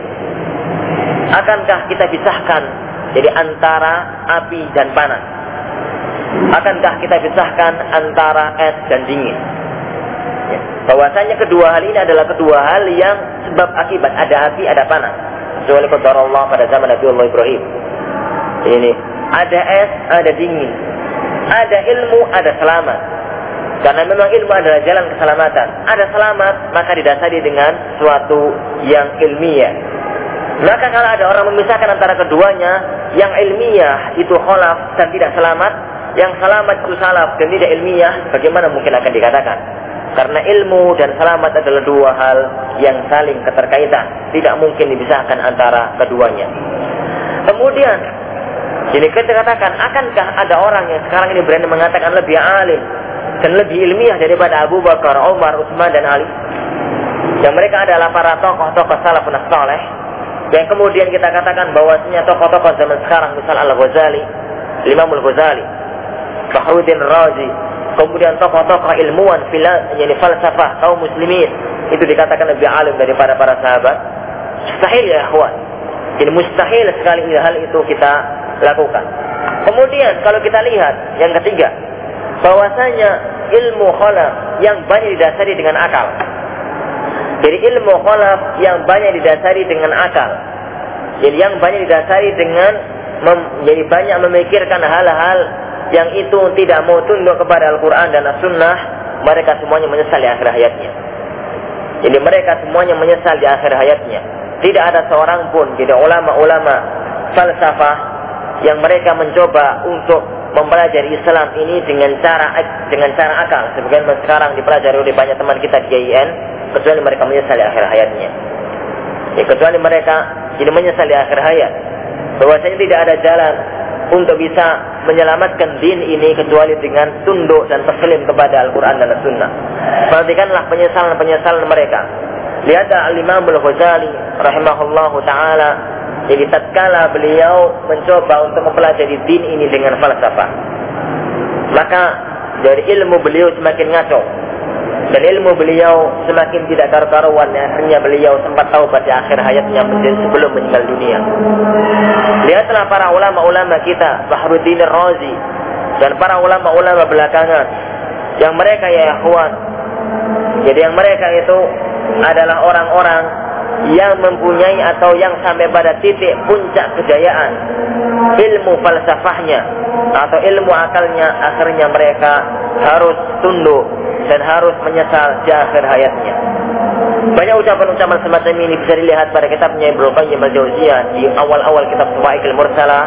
Speaker 1: Akankah kita pisahkan jadi antara api dan panas? Akankah kita pisahkan antara es dan dingin? Ya. Bahwasanya kedua hal ini adalah kedua hal yang sebab akibat ada api ada panas. Kecuali qadar Allah pada zaman Nabi Allah Ibrahim. Ini ada es, ada dingin. Ada ilmu, ada selamat. Karena memang ilmu adalah jalan keselamatan. Ada selamat, maka didasari dengan suatu yang ilmiah. Maka kalau ada orang memisahkan antara keduanya, yang ilmiah itu kholaf dan tidak selamat, yang selamat itu salaf dan tidak ilmiah, bagaimana mungkin akan dikatakan? Karena ilmu dan selamat adalah dua hal yang saling keterkaitan. Tidak mungkin dipisahkan antara keduanya. Kemudian, jadi kita katakan, akankah ada orang yang sekarang ini berani mengatakan lebih alim dan lebih ilmiah daripada Abu Bakar, Umar, Utsman dan Ali. Yang mereka adalah para tokoh-tokoh salafun saleh yang kemudian kita katakan bahwasanya tokoh-tokoh zaman sekarang misal Al-Ghazali, Imam Al-Ghazali, Fakhruddin Razi, kemudian tokoh-tokoh ilmuwan yani falsafah kaum muslimin itu dikatakan lebih alim daripada para sahabat. Mustahil ya ikhwan. Jadi mustahil sekali hal itu kita lakukan. Kemudian kalau kita lihat yang ketiga, bahwasanya ilmu khalaf yang banyak didasari dengan akal. Jadi ilmu khalaf yang banyak didasari dengan akal. Jadi yang banyak didasari dengan mem, jadi banyak memikirkan hal-hal yang itu tidak mau tunduk kepada Al-Quran dan As-Sunnah, mereka semuanya menyesal di akhir hayatnya. Jadi mereka semuanya menyesal di akhir hayatnya. Tidak ada seorang pun, jadi ulama-ulama falsafah yang mereka mencoba untuk mempelajari Islam ini dengan cara dengan cara akal sebagaimana sekarang dipelajari oleh banyak teman kita di IAIN kecuali mereka menyesal di akhir hayatnya ya, kecuali mereka jadi di akhir hayat bahwasanya tidak ada jalan untuk bisa menyelamatkan din ini kecuali dengan tunduk dan taslim kepada Al-Quran dan As-Sunnah. Perhatikanlah penyesalan-penyesalan mereka. Lihatlah Al-Imam Al-Ghazali rahimahullahu ta'ala jadi tatkala beliau mencoba untuk mempelajari din ini dengan falsafah, maka dari ilmu beliau semakin ngaco dan ilmu beliau semakin tidak karu-karuan akhirnya beliau sempat taubat di akhir hayatnya sebelum meninggal dunia. Lihatlah para ulama-ulama kita, Bahruddin Razi dan para ulama-ulama belakangan yang mereka ya. Jadi yang mereka itu adalah orang-orang yang mempunyai atau yang sampai pada titik puncak kejayaan ilmu falsafahnya atau ilmu akalnya akhirnya mereka harus tunduk dan harus menyesal di akhir hayatnya. Banyak ucapan-ucapan semacam ini bisa dilihat pada kitabnya Ibnu Qayyim al-Jauziyah di awal-awal kitab Suwaikil Mursalah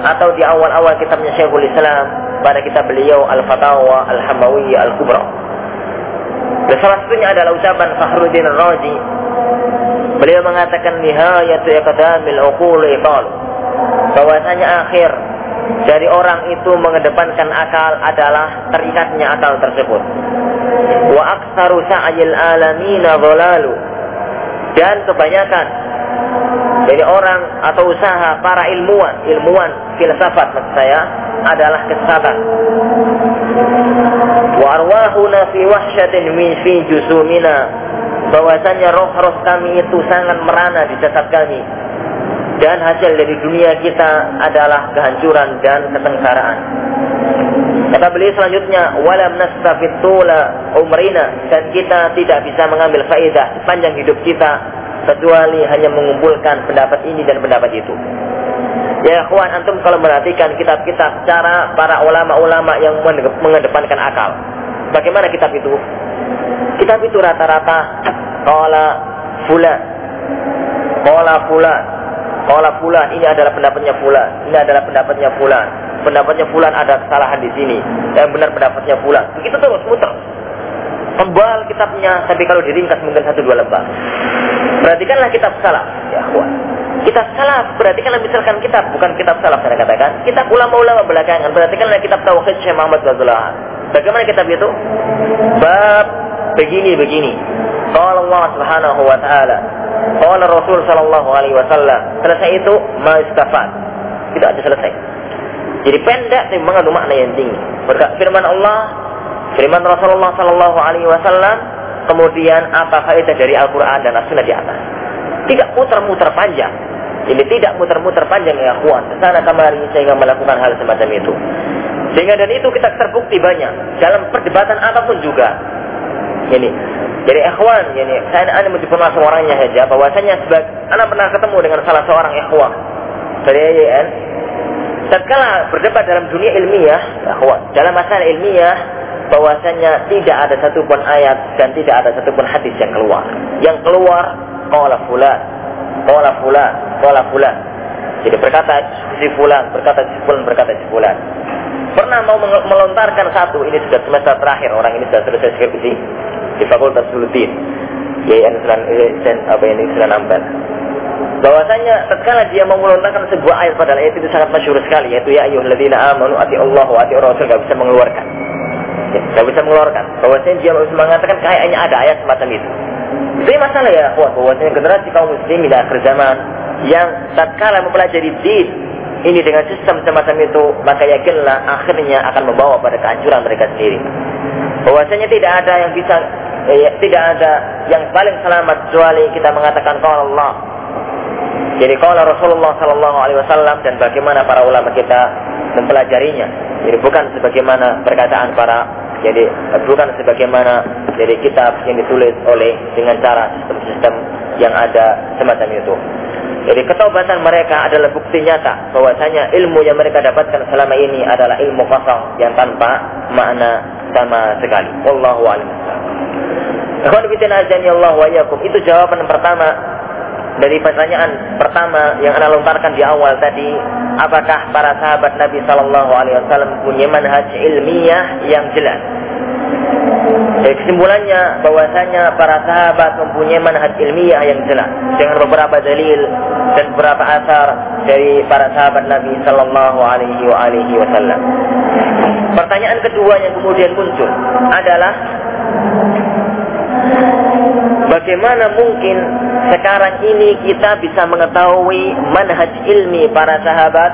Speaker 1: atau di awal-awal kitabnya Syekhul Islam pada kitab beliau Al-Fatawa Al-Hamawiyah Al-Kubra. Dan salah satunya adalah ucapan Fakhruddin Razi Beliau mengatakan nihayatu iqdamil uqul iqal. Bahwasanya akhir dari orang itu mengedepankan akal adalah terikatnya akal tersebut. Wa aktsaru sa'yil alamina dhalalu. Dan kebanyakan dari orang atau usaha para ilmuwan, ilmuwan filsafat maksud saya adalah kesesatan. Wa arwahuna fi wahsyatin min fi jusumina bahwasanya roh-roh kami itu sangat merana di jasad kami dan hasil dari dunia kita adalah kehancuran dan kesengsaraan. Kata beliau selanjutnya, walam nastafid tula umrina dan kita tidak bisa mengambil faedah sepanjang hidup kita kecuali hanya mengumpulkan pendapat ini dan pendapat itu. Ya kawan antum kalau merhatikan kitab-kitab cara para ulama-ulama yang mengedepankan akal. Bagaimana kitab itu? Kitab itu rata-rata Qala fulan. Qala fulan. Qala fulan. Ini adalah pendapatnya fulan. Ini adalah pendapatnya fulan. Pendapatnya fulan ada kesalahan di sini. Yang benar pendapatnya fulan. Begitu terus muter. Tebal kitabnya, tapi kalau diringkas mungkin satu dua lembar. Perhatikanlah kitab salaf, ya kawan. Kitab salaf, perhatikanlah misalkan kitab, bukan kitab salaf saya katakan. Kitab ulama-ulama belakangan, perhatikanlah kitab Tauhid Syekh Muhammad Abdullah. Bagaimana kitab itu? Bab begini-begini. Qala Allah Subhanahu wa taala, qala Rasul sallallahu alaihi wasallam. Selesai itu ma istafad. Tidak ada selesai. Jadi pendek tapi mengandung makna yang tinggi. Berkat firman Allah, firman Rasulullah sallallahu alaihi wasallam, kemudian apa faedah dari Al-Qur'an dan As-Sunnah di atas. Tidak muter-muter panjang. Ini tidak muter-muter panjang ya kuat. Sana kemari sehingga melakukan hal semacam itu. Sehingga dari itu kita terbukti banyak dalam perdebatan apa pun juga. Ini. Jadi ikhwan, ini saya ada menyebut langsung orangnya saja bahwasanya sebagai anak pernah ketemu dengan salah seorang ikhwan dari IAIN. Tatkala berdebat dalam dunia ilmiah, ikhwan, dalam masalah ilmiah bahwasanya tidak ada satupun ayat dan tidak ada satupun hadis yang keluar. Yang keluar qala fulan, qala fulan, qala fulan. Jadi berkata si fulan, berkata si fulan, berkata si fulan pernah mau melontarkan satu ini sudah semester terakhir orang ini sudah selesai skripsi di Fakultas Sulutin Selan Sen apa ini Selan Ampel bahwasanya tatkala dia mau melontarkan sebuah ayat pada ayat itu sangat masyhur sekali yaitu ya ayyuhalladzina amanu ati Allah wa ati Rasul gak bisa mengeluarkan. Ya, bisa mengeluarkan. Bahwasanya dia harus mengatakan kayaknya ada ayat semacam itu. Itu masalah ya kuat bahwasanya generasi kaum muslimin di akhir zaman yang tatkala mempelajari din ini dengan sistem semacam itu, maka yakinlah akhirnya akan membawa pada kehancuran mereka sendiri. Bahwasanya tidak ada yang bisa, eh, tidak ada yang paling selamat kecuali kita mengatakan kalau Allah. Jadi kalau Rasulullah Sallallahu Alaihi Wasallam dan bagaimana para ulama kita mempelajarinya. Jadi bukan sebagaimana perkataan para jadi bukan sebagaimana jadi kitab yang ditulis oleh dengan cara sistem-sistem yang ada semacam itu. Jadi ketaubatan mereka adalah bukti nyata bahwasanya ilmu yang mereka dapatkan selama ini adalah ilmu kosong yang tanpa makna sama sekali. Wallahu a'lam. Itu jawaban pertama dari pertanyaan pertama yang anda lontarkan di awal tadi, apakah para sahabat Nabi Shallallahu Alaihi Wasallam punya manhaj ilmiah yang jelas? Jadi kesimpulannya bahwasanya para sahabat mempunyai manhaj ilmiah yang jelas dengan beberapa dalil dan beberapa asar dari para sahabat Nabi Sallallahu Alaihi Wasallam. Pertanyaan kedua yang kemudian muncul adalah bagaimana mungkin sekarang ini kita bisa mengetahui manhaj ilmi para sahabat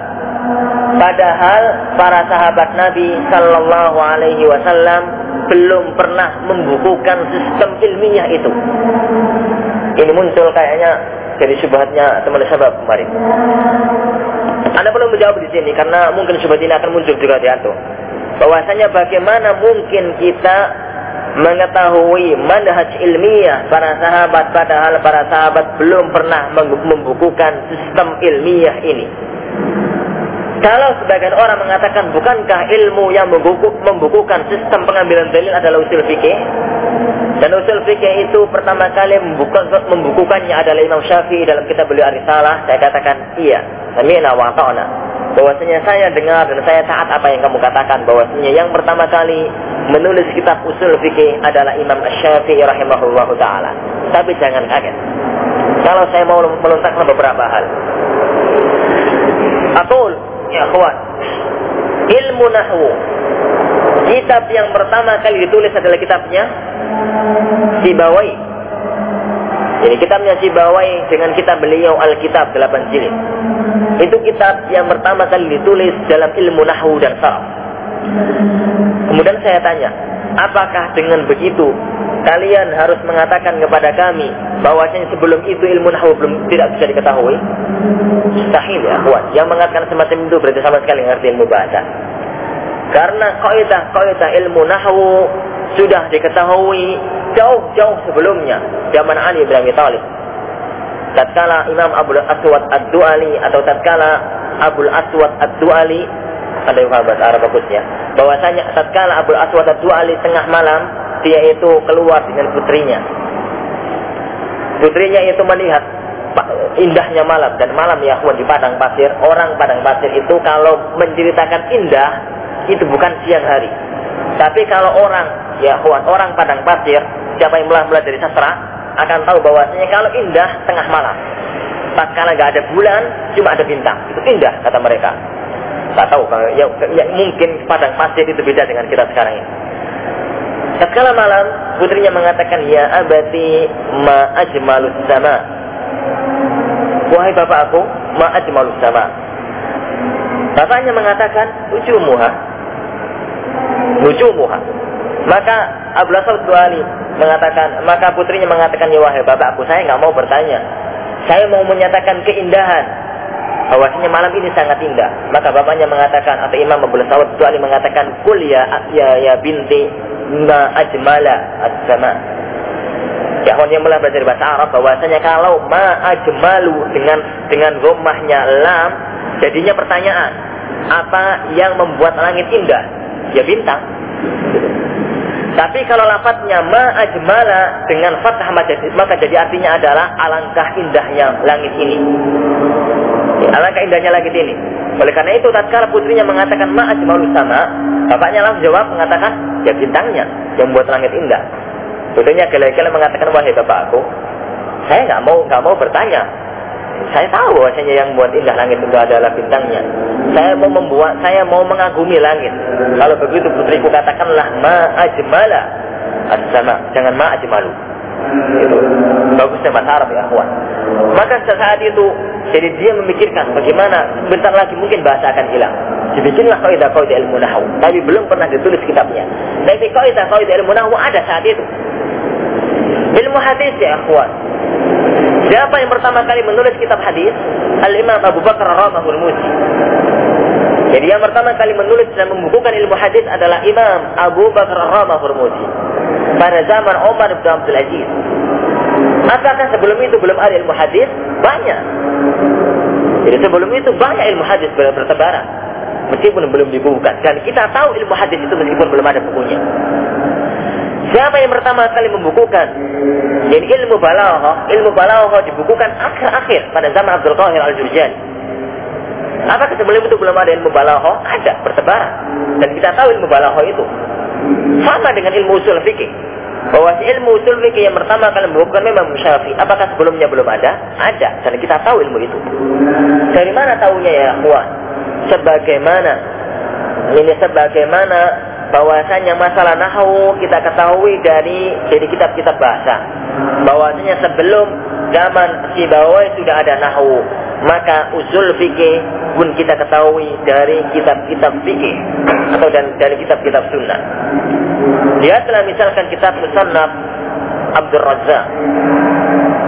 Speaker 1: padahal para sahabat Nabi Sallallahu Alaihi Wasallam belum pernah membukukan sistem ilmiah itu. Ini muncul kayaknya dari subhatnya teman sahabat kemarin. Anda perlu menjawab di sini karena mungkin subhat ini akan muncul juga di antum. Bahwasanya bagaimana mungkin kita mengetahui manhaj ilmiah para sahabat padahal para sahabat belum pernah membukukan sistem ilmiah ini. Kalau sebagian orang mengatakan bukankah ilmu yang membuku, membukukan sistem pengambilan dalil adalah usul fikih? Dan usul fikih itu pertama kali membuka, membukukannya adalah Imam Syafi'i dalam kitab beliau Arisalah. Saya katakan iya, sami'na wa. Bahwasanya saya dengar dan saya taat apa yang kamu katakan. Bahwasanya yang pertama kali menulis kitab usul fikih adalah Imam Syafi'i rahimahullah taala. Tapi jangan kaget. Kalau saya mau melontarkan beberapa hal. Atul ya kawan. Ilmu nahwu. Kitab yang pertama kali ditulis adalah kitabnya Sibawai. Jadi kitabnya Sibawai dengan kitab beliau Alkitab 8 jilid. Itu kitab yang pertama kali ditulis dalam ilmu nahwu dan saraf. Kemudian saya tanya, apakah dengan begitu kalian harus mengatakan kepada kami bahwasanya sebelum itu ilmu nahwu belum tidak bisa diketahui? Mustahil ya, kawan. Yang mengatakan semacam itu berarti sama sekali ngerti ilmu bahasa. Karena kaidah-kaidah ilmu nahwu sudah diketahui jauh-jauh sebelumnya zaman Ali bin Abi Thalib. Tatkala Imam Abu Aswad Ad-Duali atau tatkala Abu Aswad Ad-Duali ada yang bahasa Arab bagusnya bahwasanya tatkala Abu Aswad Ad-Duali tengah malam dia itu keluar dengan putrinya. Putrinya itu melihat indahnya malam dan malam ya di padang pasir orang padang pasir itu kalau menceritakan indah itu bukan siang hari tapi kalau orang ya orang padang pasir siapa yang mulai dari sastra akan tahu bahwasanya kalau indah tengah malam. Tatkala nggak ada bulan, cuma ada bintang. Itu indah kata mereka. Nggak tahu kalau ya, ya, mungkin padang pasir itu beda dengan kita sekarang ini. Tatkala malam, putrinya mengatakan, Ya abati ma ajmalus sama. Wahai bapak aku, ma ajmalus sama. Bapaknya mengatakan, Ujumuha. Ujumuha. Maka Abu Lasal mengatakan, maka putrinya mengatakan, Ya wahai bapakku, saya nggak mau bertanya. Saya mau menyatakan keindahan bahwasanya malam ini sangat indah. Maka bapaknya mengatakan atau Imam Abu Sa'ud Ali mengatakan, "Kul ya ya ya binti ma ajmala as-sama." Ya, yang mulai belajar bahasa Arab bahwasanya kalau ma ajmalu dengan dengan gomahnya lam jadinya pertanyaan apa yang membuat langit indah? Ya bintang. Tapi kalau lafadznya ma ajmala dengan fathah maka jadi artinya adalah alangkah indahnya langit ini. Alangkah indahnya langit ini. Oleh karena itu tatkala putrinya mengatakan ma ajmalus sama, bapaknya langsung jawab mengatakan ya bintangnya yang membuat langit indah. Putrinya gele-gele mengatakan wahai bapakku, saya nggak mau nggak mau bertanya. Saya tahu bahwasanya yang membuat indah langit itu adalah bintangnya. Saya mau membuat, saya mau mengagumi langit. Kalau begitu putriku katakanlah ma ajmala as-sama, jangan ma ajmalu. Itu bagusnya bahasa Arab ya, kawan. Maka saat itu jadi dia memikirkan bagaimana bentar lagi mungkin bahasa akan hilang. Dibikinlah kaidah kaidah ilmu nahu, tapi belum pernah ditulis kitabnya. Tapi kaidah kaidah ilmu nahu ada saat itu. Ilmu hadis ya akhwan. Siapa yang pertama kali menulis kitab hadis? Al-Imam Abu Bakar Ramahul Musi. Jadi yang pertama kali menulis dan membukukan ilmu hadis adalah Imam Abu Bakar Ramahul Musi. Pada zaman Umar bin Abdul Aziz. Apakah sebelum itu belum ada ilmu hadis? Banyak. Jadi sebelum itu banyak ilmu hadis bertebaran. Meskipun belum dibukukan. Dan kita tahu ilmu hadis itu meskipun belum ada bukunya. Siapa yang pertama kali membukukan jadi ilmu balaghah, ilmu balaghah dibukukan akhir-akhir pada zaman Abdul Qahir Al-Jurjani. Apakah sebelum itu belum ada ilmu balaghah? Ada, bertebaran. Dan kita tahu ilmu balaghah itu sama dengan ilmu usul fikih bahwa ilmu usul fikih yang pertama kali bukan memang Syafi'i. Apakah sebelumnya belum ada? Ada. Dan kita tahu ilmu itu. Dari mana tahunya ya, Ikhwan? Sebagaimana ini sebagaimana bahwasanya masalah nahu kita ketahui dari dari kitab-kitab bahasa. Bahwasanya sebelum zaman si Sibawai sudah ada nahu, maka usul fikih pun kita ketahui dari kitab-kitab fikih atau dan dari kitab-kitab sunnah. Dia telah misalkan kitab Musannaf Abdul Razak.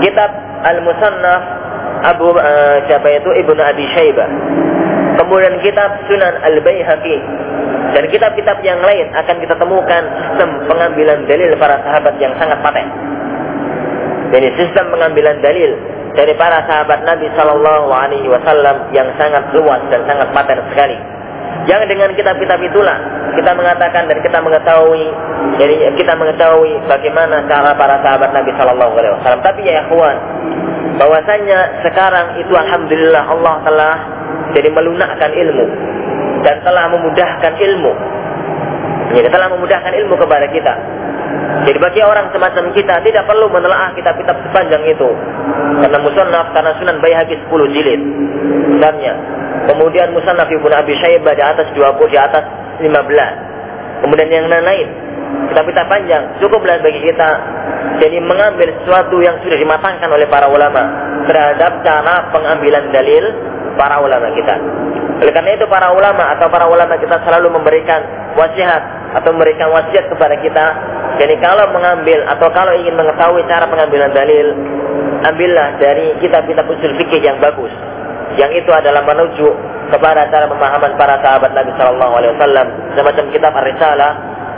Speaker 1: Kitab Al-Musannaf Abu uh, siapa itu Ibnu Abi Syaibah. Kemudian kitab Sunan Al-Baihaqi dan kitab-kitab yang lain akan kita temukan sistem pengambilan dalil para sahabat yang sangat paten. Jadi sistem pengambilan dalil dari para sahabat Nabi Shallallahu Alaihi Wasallam yang sangat luas dan sangat paten sekali. Yang dengan kitab-kitab itulah kita mengatakan dan kita mengetahui jadi kita mengetahui bagaimana cara para sahabat Nabi Shallallahu Alaihi Wasallam. Tapi ya ikhwan, bahwasanya sekarang itu alhamdulillah Allah telah jadi melunakkan ilmu dan telah memudahkan ilmu. Jadi telah memudahkan ilmu kepada kita. Jadi bagi orang semacam kita tidak perlu menelaah kitab-kitab sepanjang itu. Karena musannaf karena Sunan Baihaqi 10 jilid. Sebenarnya Kemudian Musannaf Ibnu Abi Syaibah di atas 20, di atas 15. Kemudian yang lain-lain. Kitab-kitab panjang cukuplah bagi kita jadi mengambil sesuatu yang sudah dimatangkan oleh para ulama terhadap cara pengambilan dalil para ulama kita. Oleh karena itu para ulama atau para ulama kita selalu memberikan wasiat atau memberikan wasiat kepada kita. Jadi kalau mengambil atau kalau ingin mengetahui cara pengambilan dalil, ambillah dari kitab-kitab usul fikih yang bagus yang itu adalah menuju kepada cara pemahaman para sahabat Nabi Shallallahu Alaihi Wasallam semacam kitab Ar-Risalah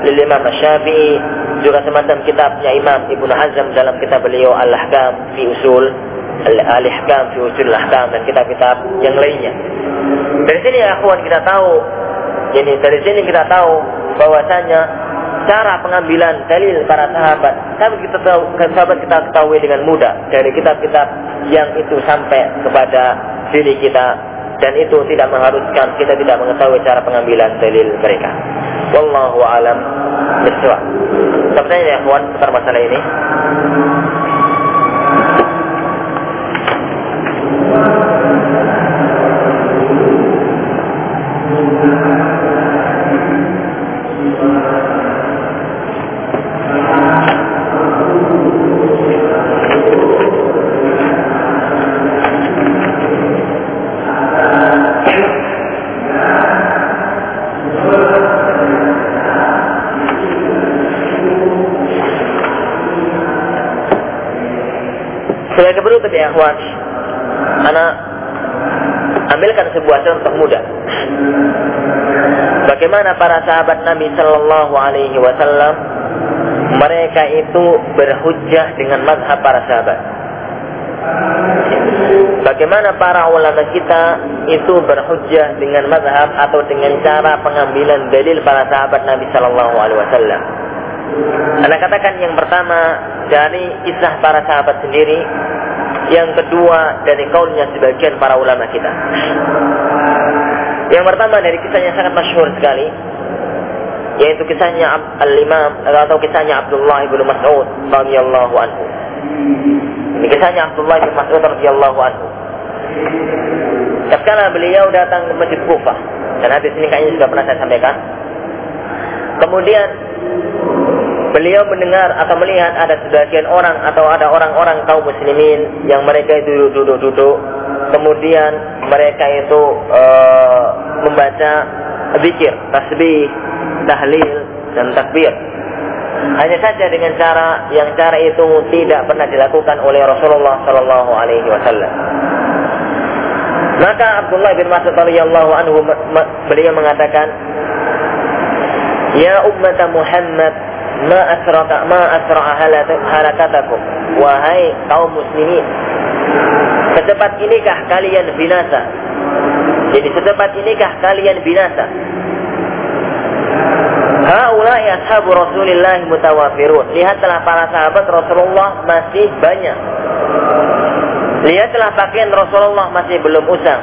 Speaker 1: lil Imam Syafi'i juga semacam kitabnya Imam Ibnu Hazm dalam kitab beliau Al-Ahkam fi Usul Al-Ihkam fi Usul Al-Ahkam dan kitab-kitab yang lainnya. Dari sini ya kawan kita tahu, jadi dari sini kita tahu bahwasanya cara pengambilan dalil para sahabat, sahabat kita tahu, sahabat kita ketahui dengan mudah dari kitab-kitab yang itu sampai kepada diri kita dan itu tidak mengharuskan kita tidak mengetahui cara pengambilan dalil mereka. Wallahu alam bisawab. Sampai ya kawan tentang masalah ini. Sebagai kebetulan ya, Anak ambilkan sebuah contoh mudah. Bagaimana para sahabat Nabi Shallallahu Alaihi Wasallam mereka itu berhujjah dengan mazhab para sahabat. Bagaimana para ulama kita itu berhujjah dengan mazhab atau dengan cara pengambilan dalil para sahabat Nabi Shallallahu Alaihi Wasallam. Anda katakan yang pertama dari kisah para sahabat sendiri, yang kedua dari kaulnya sebagian para ulama kita. Yang pertama dari kisah yang sangat masyhur sekali, yaitu kisahnya Al-Imam atau kisahnya Abdullah bin Mas'ud radhiyallahu anhu. Ini kisahnya Abdullah bin Mas'ud radhiyallahu anhu. Tatkala beliau datang ke Masjid Kufah, dan hadis ini kayaknya sudah pernah saya sampaikan. Kemudian beliau mendengar atau melihat ada sebagian orang atau ada orang-orang kaum muslimin yang mereka itu duduk-duduk kemudian mereka itu e, membaca zikir, tasbih, tahlil dan takbir. Hanya saja dengan cara yang cara itu tidak pernah dilakukan oleh Rasulullah Shallallahu Alaihi Wasallam. Maka Abdullah bin Mas'ud radhiyallahu anhu beliau mengatakan, Ya umat Muhammad, ma asraka ma asra'a harakatakum wahai kaum muslimin secepat inikah kalian binasa jadi secepat inikah kalian binasa Haulai ashabu Rasulillah mutawafirun. Lihatlah para sahabat Rasulullah masih banyak. Lihatlah pakaian Rasulullah masih belum usang.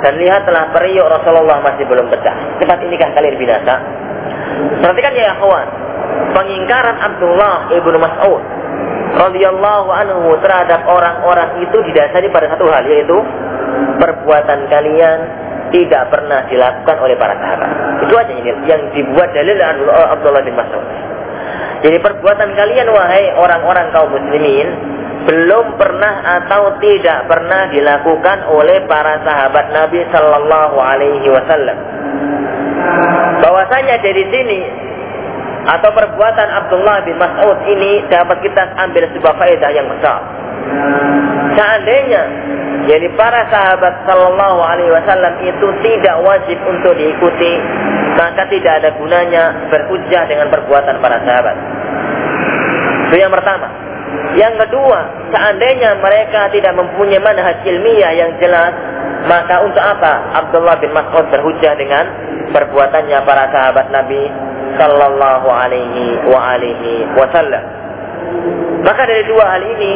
Speaker 1: Dan lihatlah periuk Rasulullah masih belum pecah. Cepat inikah kalian binasa? Perhatikan ya kawan pengingkaran Abdullah ibnu Mas'ud radhiyallahu anhu terhadap orang-orang itu didasari pada satu hal yaitu perbuatan kalian tidak pernah dilakukan oleh para sahabat. Itu aja ini yang dibuat dalil Abdullah bin Mas'ud. Jadi perbuatan kalian wahai orang-orang kaum muslimin belum pernah atau tidak pernah dilakukan oleh para sahabat Nabi Sallallahu Alaihi Wasallam. Bahwasanya dari sini atau perbuatan Abdullah bin Mas'ud ini dapat kita ambil sebuah faedah yang besar. Seandainya jadi para sahabat Sallallahu Alaihi Wasallam itu tidak wajib untuk diikuti, maka tidak ada gunanya berhujjah dengan perbuatan para sahabat. Itu yang pertama. Yang kedua, seandainya mereka tidak mempunyai manhaj ilmiah yang jelas, maka untuk apa Abdullah bin Mas'ud berhujjah dengan perbuatannya para sahabat Nabi sallallahu alaihi wa alihi wasallam. Maka dari dua hal ini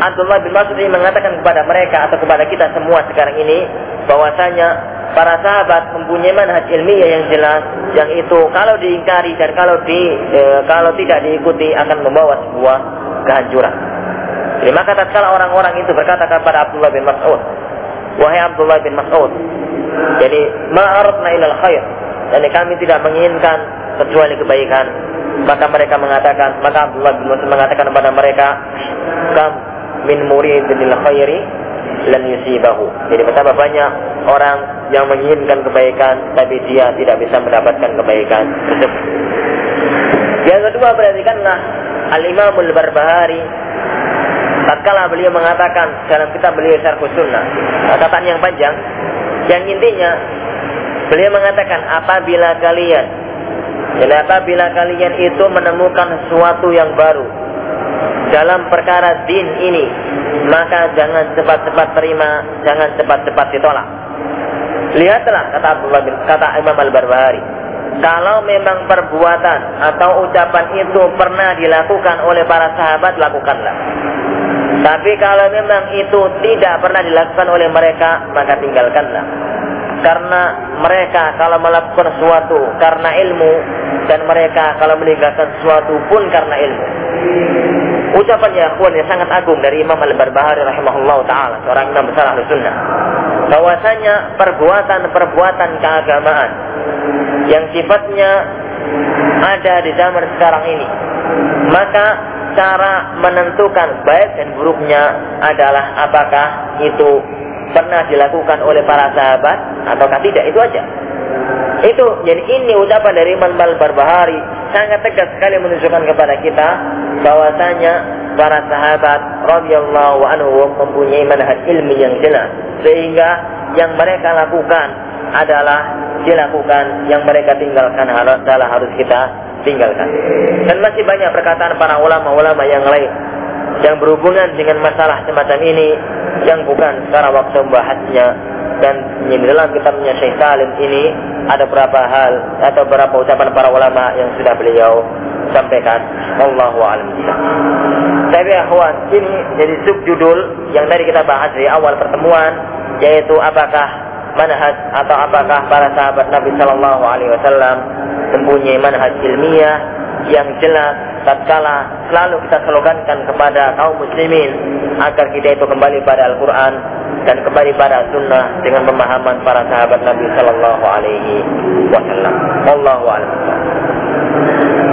Speaker 1: Abdullah bin Mas'ud ini mengatakan kepada mereka atau kepada kita semua sekarang ini bahwasanya para sahabat mempunyai manhaj ilmiah yang jelas yang itu kalau diingkari dan kalau di e, kalau tidak diikuti akan membawa sebuah kehancuran. Jadi maka tatkala orang-orang itu berkata kepada Abdullah bin Mas'ud, wahai Abdullah bin Mas'ud, jadi ma'aratna ilal khair. Dan kami tidak menginginkan kecuali kebaikan. Maka mereka mengatakan, maka Abdullah bin Mas'ud mengatakan kepada mereka, kam min muridil khairi lan yusibahu. Jadi betapa banyak orang yang menginginkan kebaikan tapi dia tidak bisa mendapatkan kebaikan. Yang kedua perhatikanlah Al-Imam Al-Barbahari tatkala beliau mengatakan dalam kitab beliau Syarh Sunnah, catatan yang panjang yang intinya beliau mengatakan apabila kalian jadi apabila kalian itu menemukan sesuatu yang baru dalam perkara din ini, maka jangan cepat-cepat terima, jangan cepat-cepat ditolak. Lihatlah kata Abdullah bin kata Imam Al-Barbahari, kalau memang perbuatan atau ucapan itu pernah dilakukan oleh para sahabat, lakukanlah. Tapi kalau memang itu tidak pernah dilakukan oleh mereka, maka tinggalkanlah karena mereka kalau melakukan sesuatu karena ilmu dan mereka kalau meninggalkan sesuatu pun karena ilmu. Ucapan ya yang sangat agung dari Imam Al-Barbahari rahimahullah taala, seorang imam besar ahli sunnah. Bahwasanya perbuatan-perbuatan keagamaan yang sifatnya ada di zaman sekarang ini, maka cara menentukan baik dan buruknya adalah apakah itu pernah dilakukan oleh para sahabat ataukah tidak itu aja itu jadi ini ucapan dari Imam Al Barbahari sangat tegas sekali menunjukkan kepada kita bahwasanya para sahabat radhiyallahu anhum mempunyai manhaj ilmi yang jelas. Sehingga yang mereka lakukan adalah dilakukan yang mereka tinggalkan adalah harus kita tinggalkan. Dan masih banyak perkataan para ulama-ulama yang lain yang berhubungan dengan masalah semacam ini yang bukan sekarang waktu membahasnya dan di dalam kitabnya Syekh Salim ini ada beberapa hal atau beberapa ucapan para ulama yang sudah beliau sampaikan. Allahu a'lam Tapi akhwan, ini jadi subjudul yang tadi kita bahas di awal pertemuan yaitu apakah manhaj atau apakah para sahabat Nabi Shallallahu alaihi wasallam mempunyai manhaj ilmiah yang jelas tatkala selalu kita slogankan kepada kaum muslimin agar kita itu kembali pada Al-Quran dan kembali pada sunnah dengan pemahaman para sahabat Nabi Sallallahu Alaihi Wasallam. Allahu a'lam.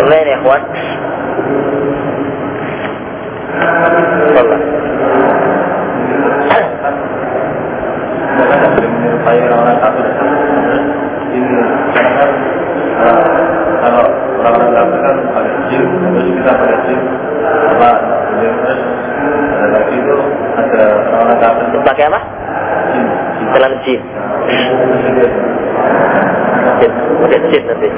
Speaker 1: Lain ya,
Speaker 2: kalau orang-orang jin terus kita jin apa terus ada lagi itu ada orang-orang kafir
Speaker 1: pakai apa?
Speaker 2: Jin
Speaker 1: dalam jin. Jin pakai jin nanti.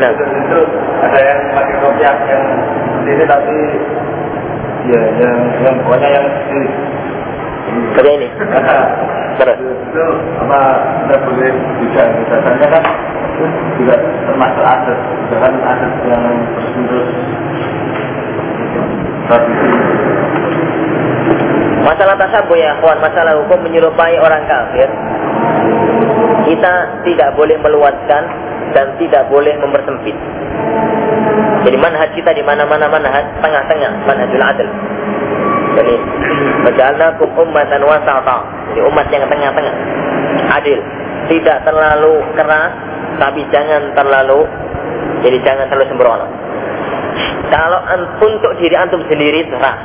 Speaker 2: Nah. Itu ada yang pakai kopiah yang ini tapi ya yang yang pokoknya yang ini
Speaker 1: Seperti ini. Terus.
Speaker 2: Itu apa kita boleh juga misalnya kan juga termasuk aset, juga kan aset yang terus-menerus tradisi.
Speaker 1: Masalah tasabuh ya, kawan, masalah hukum menyerupai orang kafir. Kita tidak boleh meluaskan dan tidak boleh mempersempit. Jadi manhaj kita di mana-mana manhaj tengah-tengah, manhajul adil. Jadi Wajalnakum ummatan wasata. Jadi umat yang tengah-tengah. Adil. Tidak terlalu keras, tapi jangan terlalu jadi jangan terlalu sembrono. Kalau untuk diri antum sendiri terserah.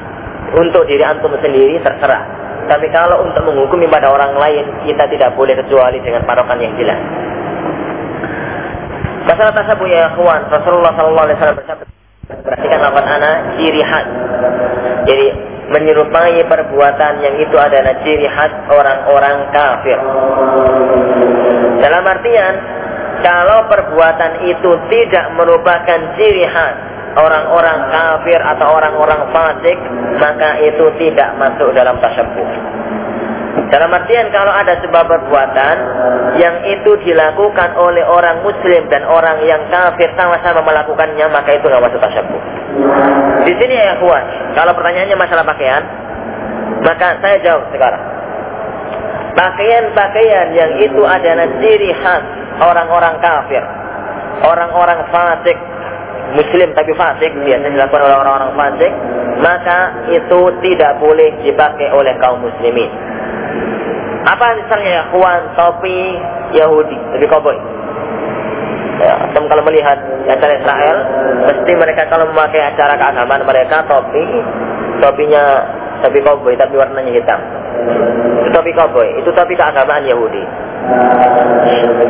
Speaker 1: Untuk diri antum sendiri terserah. Tapi kalau untuk menghukumi pada orang lain, kita tidak boleh kecuali dengan patokan yang jelas. Masalah tasabuh ya kawan, Rasulullah SAW bersabda, perhatikan lapan anak ciri khas. Jadi menyerupai perbuatan yang itu adalah ciri khas orang-orang kafir. Dalam artian, kalau perbuatan itu tidak merupakan ciri khas orang-orang kafir atau orang-orang fasik, maka itu tidak masuk dalam tasyabuh. Dalam artian kalau ada sebuah perbuatan yang itu dilakukan oleh orang muslim dan orang yang kafir sama-sama melakukannya, maka itu nggak masuk tasyabuh. Di sini ya kuat. Kalau pertanyaannya masalah pakaian, maka saya jawab sekarang. Pakaian-pakaian yang itu adalah ciri khas orang-orang kafir, orang-orang fasik, muslim tapi fasik, biasanya dilakukan oleh orang-orang fasik, maka itu tidak boleh dipakai oleh kaum muslimin. Apa misalnya ya, kawan topi Yahudi, topi koboi. Ya, kalau melihat acara Israel, mesti mereka kalau memakai acara keagamaan mereka topi, topinya topi koboi tapi warnanya hitam. Itu topi koboi, itu topi keagamaan Yahudi.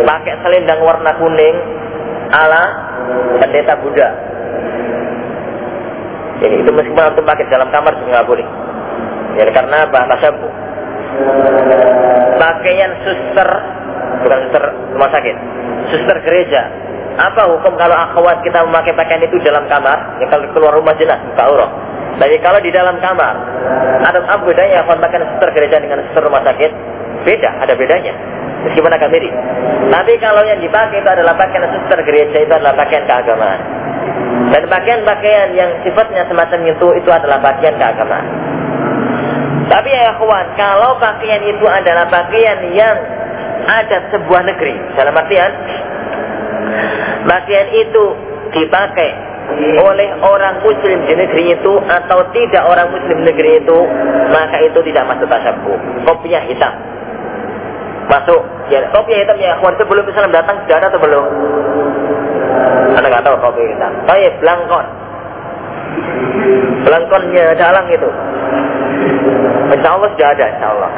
Speaker 1: Pakai selendang warna kuning ala pendeta Buddha. Jadi itu meskipun untuk pakai dalam kamar juga nggak boleh. Jadi karena bahasa sabu. Pakaian suster bukan suster rumah sakit, suster gereja. Apa hukum kalau akhwat kita memakai pakaian itu dalam kamar? Ya kalau keluar rumah jelas buka aurat. Tapi kalau di dalam kamar, ada apa bedanya akhwat pakaian suster gereja dengan suster rumah sakit? Beda, ada bedanya. Meskipun agak mirip. Tapi kalau yang dipakai itu adalah pakaian suster gereja itu adalah pakaian keagamaan. Dan pakaian-pakaian yang sifatnya semacam itu itu adalah pakaian keagamaan. Tapi ya kawan, kalau pakaian itu adalah pakaian yang ada sebuah negeri, dalam artian pakaian itu dipakai oleh orang muslim di negeri itu atau tidak orang muslim di negeri itu, maka itu tidak masuk tasyabuh. Kopinya hitam. Masuk. Ya, kopinya hitam ya, kawan sebelum Islam datang sudah ada atau belum? Anda nggak tahu kopi hitam. Tapi belangkon. Belangkonnya dalang itu. Insya Allah sudah ada, insya Allah.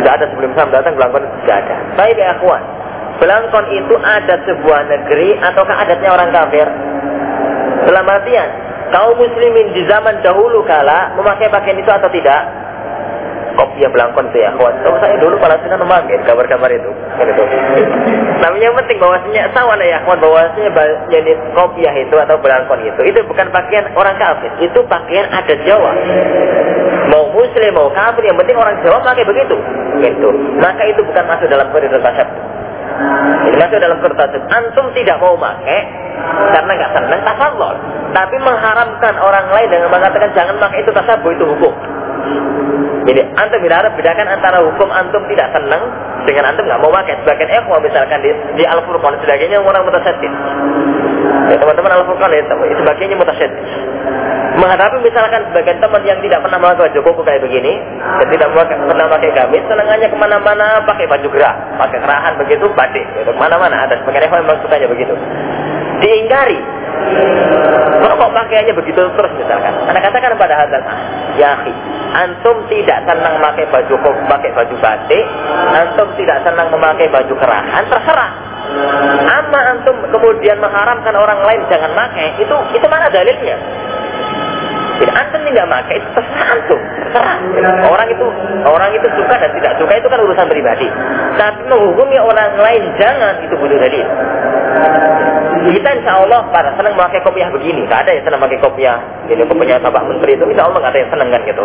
Speaker 1: Sudah ada sebelum Islam datang, belangkon sudah ada. Baik ya. Belangkon itu ada sebuah negeri ataukah adatnya orang kafir? Dalam artian, kaum muslimin di zaman dahulu kala memakai pakaian itu atau tidak? Kopiah belangkon itu ya, kawan. Tahu saya dulu sedang memakai gambar-gambar itu. Kan itu. Tapi yang penting bahwasanya sawan ya, kawan bahwasanya jadi kopiah itu atau belangkon itu, itu bukan pakaian orang kafir, itu pakaian adat Jawa. Mau muslim, mau kafir, yang penting orang Jawa pakai begitu. Gitu. Maka itu bukan masuk dalam koridor tasawuf. Ini masuk dalam koridor Antum tidak mau pakai karena nggak senang tasawuf. Tapi mengharamkan orang lain dengan mengatakan jangan pakai itu tasawuf itu hukum. Jadi antum ada bedakan antara hukum antum tidak senang dengan antum nggak mau pakai. Sebagian ikhwah misalkan di, di Al-Furqan sebagainya orang mutasyadid. Ya teman-teman Al-Furqan ya sebagainya mutasyadid. Menghadapi misalkan sebagian teman yang tidak pernah memakai baju koko kayak begini dan tidak pernah pakai gamis, senangannya ke mana-mana pakai baju gerah, pakai kerahan begitu, batik, gitu. ke mana-mana ada sebagian ikhwah memang sukanya begitu. Diingkari, kok pakaiannya begitu terus misalkan. Anda katakan pada hadal ya akhi, antum tidak senang memakai baju pakai baju batik, antum tidak senang memakai baju kerahan, terserah. Amma antum kemudian mengharamkan orang lain jangan pakai, itu itu mana dalilnya? Jadi antum tidak pakai itu terserah antum, terserah. Orang itu orang itu suka dan tidak suka itu kan urusan pribadi. Tapi menghukumi orang lain jangan itu butuh dalil. Kita insya Allah pada senang memakai kopiah begini. Gak ada yang senang memakai kopiah. Ini kopiahnya Bapak Menteri itu insya Allah gak ada yang senang kan gitu.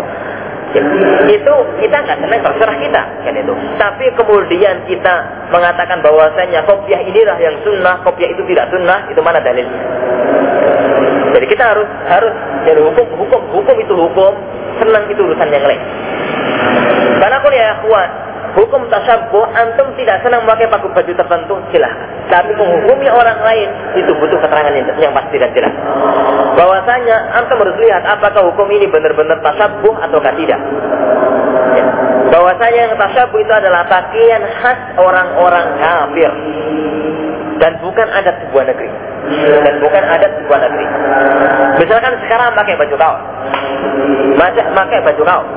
Speaker 1: Itu kita nggak senang terserah kita kan itu. Tapi kemudian kita mengatakan bahwasanya kopiah inilah yang sunnah, kopiah itu tidak sunnah, itu mana dalilnya? Jadi kita harus harus jadi hukum hukum hukum itu hukum, senang itu urusan yang lain. Karena aku ya kuat, hukum tasabbuh antum tidak senang memakai paku baju tertentu silahkan. Tapi menghukumi orang lain itu butuh keterangan yang, yang pasti dan jelas. Bahwasanya antum harus lihat apakah hukum ini benar-benar tasabbuh ataukah tidak. Ya. bahwasanya yang tasabbuh itu adalah pakaian khas orang-orang kafir. Dan bukan adat sebuah negeri dan bukan adat sebuah negeri misalkan sekarang pakai baju kaos pakai baju kaos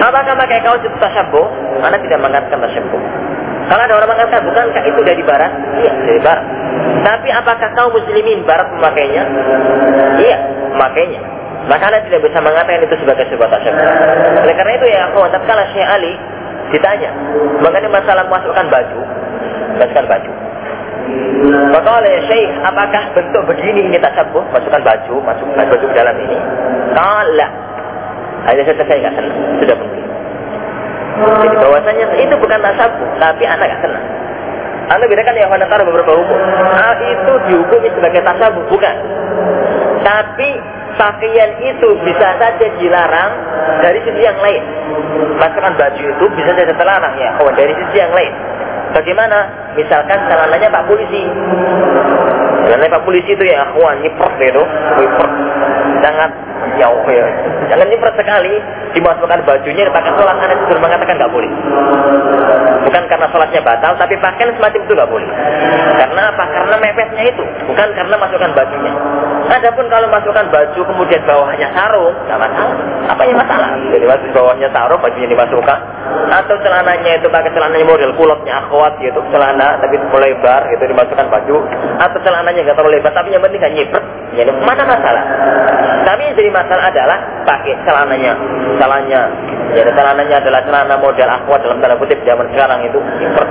Speaker 1: Apakah pakai kaos itu tasyabuh? Anda tidak mengatakan tasyabuh. Kalau ada orang mengatakan, bukankah itu dari barat? Iya, dari barat. Tapi apakah kaum muslimin barat memakainya? Iya, memakainya. Maka Anda tidak bisa mengatakan itu sebagai sebuah tasyabuh. Oleh karena itu ya, kawan, kalau Syekh Ali ditanya mengenai masalah masukkan baju, masukkan baju. Maka oleh Syekh, apakah bentuk begini ini tasyabuh? Masukkan baju, masukkan baju ke dalam ini. Kalau hanya saja saya nggak senang, sudah mungkin. Jadi bahwasanya itu bukan tasabuh, tapi anak nggak senang. Anda bedakan ya antara beberapa hukum. A itu dihukumi sebagai tasabuh, bukan. Tapi pakaian itu bisa saja dilarang dari sisi yang lain. Masukkan baju itu bisa saja terlarang ya, kawan dari sisi yang lain. Bagaimana? Misalkan celananya Pak Polisi. Celananya Pak Polisi itu ya, kawan nyipert gitu, nyipert. Sangat jauh ya. Jangan nyiprat sekali dimasukkan bajunya dipakai sholat anak itu mengatakan nggak boleh. Bukan karena sholatnya batal, tapi pakaian semacam itu nggak boleh. Karena apa? Karena mepetnya itu, bukan karena masukkan bajunya. Adapun kalau masukkan baju kemudian bawahnya sarung, nggak masalah. Apa yang masalah? Jadi masuk bawahnya sarung, bajunya dimasukkan. Atau celananya itu pakai celananya model kulotnya akhwat gitu, celana tapi lebar gitu dimasukkan baju. Atau celananya nggak terlalu lebar, tapi yang penting nggak nyipret. Jadi mana masalah? Tapi jadi masalah adalah pakai celananya, celananya. Jadi celananya adalah celana model akhwat dalam tanda kutip zaman sekarang itu import,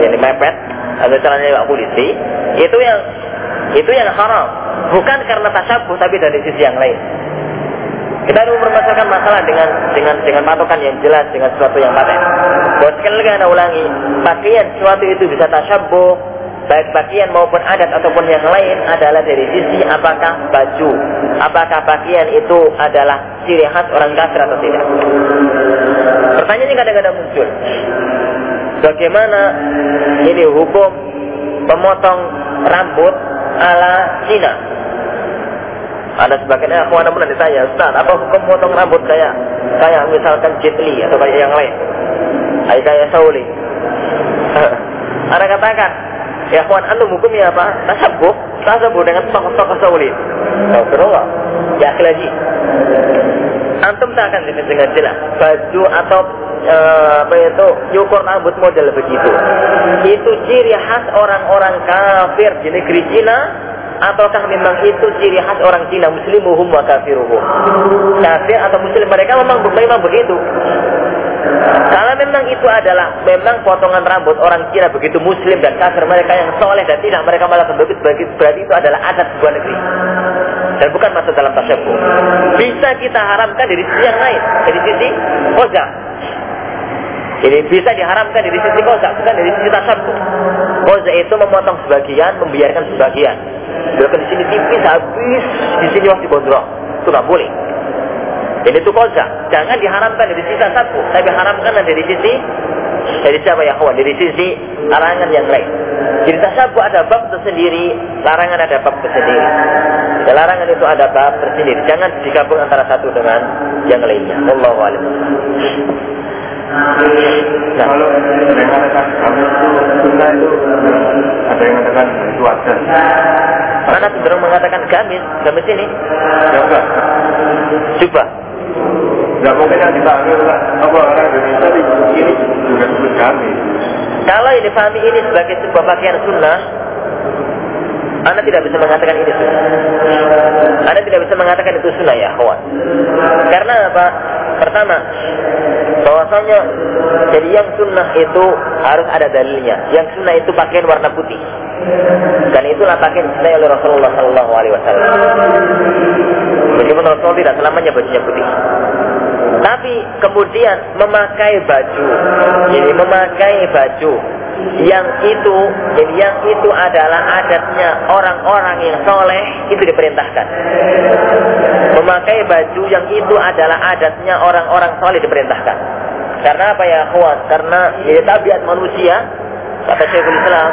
Speaker 1: jadi mepet. Ada celananya polisi. Itu yang itu yang haram. Bukan karena tasabuh tapi dari sisi yang lain. Kita harus mempermasalahkan masalah dengan dengan dengan patokan yang jelas dengan sesuatu yang paten. Buat sekali lagi anda ulangi, pakaian sesuatu itu bisa tasabuh, baik pakaian maupun adat ataupun yang lain adalah dari sisi apakah baju, apakah pakaian itu adalah ciri khas orang kafir atau tidak. Pertanyaan ini kadang-kadang muncul. Bagaimana ini hukum pemotong rambut ala Cina? Ada sebagian aku anak pun ditanya, Ustaz, apa hukum potong rambut kayak kayak misalkan Jet Li atau kayak yang lain? Kayak kayak Sauli. Ada katakan, Ya kawan, anda hukumnya apa? Tasabuh, tasabuh dengan tokoh-tokoh Sauli. Astagfirullah. Ya lagi. Antum tak akan dengan, dengan jelas baju atau e, apa itu nyukur rambut model begitu. Itu ciri khas orang-orang kafir di negeri Cina ataukah memang itu ciri khas orang Cina muslimuhum wa kafiruhum kafir atau muslim mereka memang memang begitu kalau memang itu adalah memang potongan rambut orang Cina begitu muslim dan kafir mereka yang soleh dan tidak mereka malah berbeda berarti itu adalah adat sebuah negeri dan bukan masuk dalam tasyabuh. Bisa kita haramkan dari sisi yang lain, dari sisi koza. Ini bisa diharamkan dari sisi koza, bukan dari sisi tasyabuh. Koza itu memotong sebagian, membiarkan sebagian. Biarkan di sini tipis habis, di sini masih gondrong. Itu nggak boleh. Ini itu koza. Jangan diharamkan dari sisi tasyabuh, tapi haramkan dari sisi dari siapa ya kawan? Dari sisi larangan yang lain. Jadi tasyabuh ada bab tersendiri, larangan ada bab tersendiri. Dan larangan itu ada bab tersendiri. Jangan digabung antara satu dengan yang lainnya. Allah a'lam.
Speaker 2: Nah. Kalau yang mengatakan kami itu sunnah itu ada yang mengatakan itu ada.
Speaker 1: Mana cenderung mengatakan gamis, gamis ini?
Speaker 2: Ya enggak.
Speaker 1: Coba.
Speaker 2: Enggak mungkin yang dipanggil apa orang Indonesia ini juga sebut gamis.
Speaker 1: Kalau ini difahami ini sebagai sebuah pakaian sunnah, anda tidak bisa mengatakan ini sunnah. Anda tidak bisa mengatakan itu sunnah ya, kawan. Karena apa? Pertama, bahwasanya jadi yang sunnah itu harus ada dalilnya. Yang sunnah itu pakaian warna putih. Dan itulah pakaian dicintai oleh Rasulullah Sallallahu Alaihi Wasallam. Meskipun Rasul tidak selamanya bajunya putih. Tapi kemudian memakai baju, jadi memakai baju yang itu jadi yang itu adalah adatnya orang-orang yang soleh itu diperintahkan. Memakai baju yang itu adalah adatnya orang-orang soleh diperintahkan. Karena apa ya kawan? Karena ini tabiat manusia kata Syekhul Islam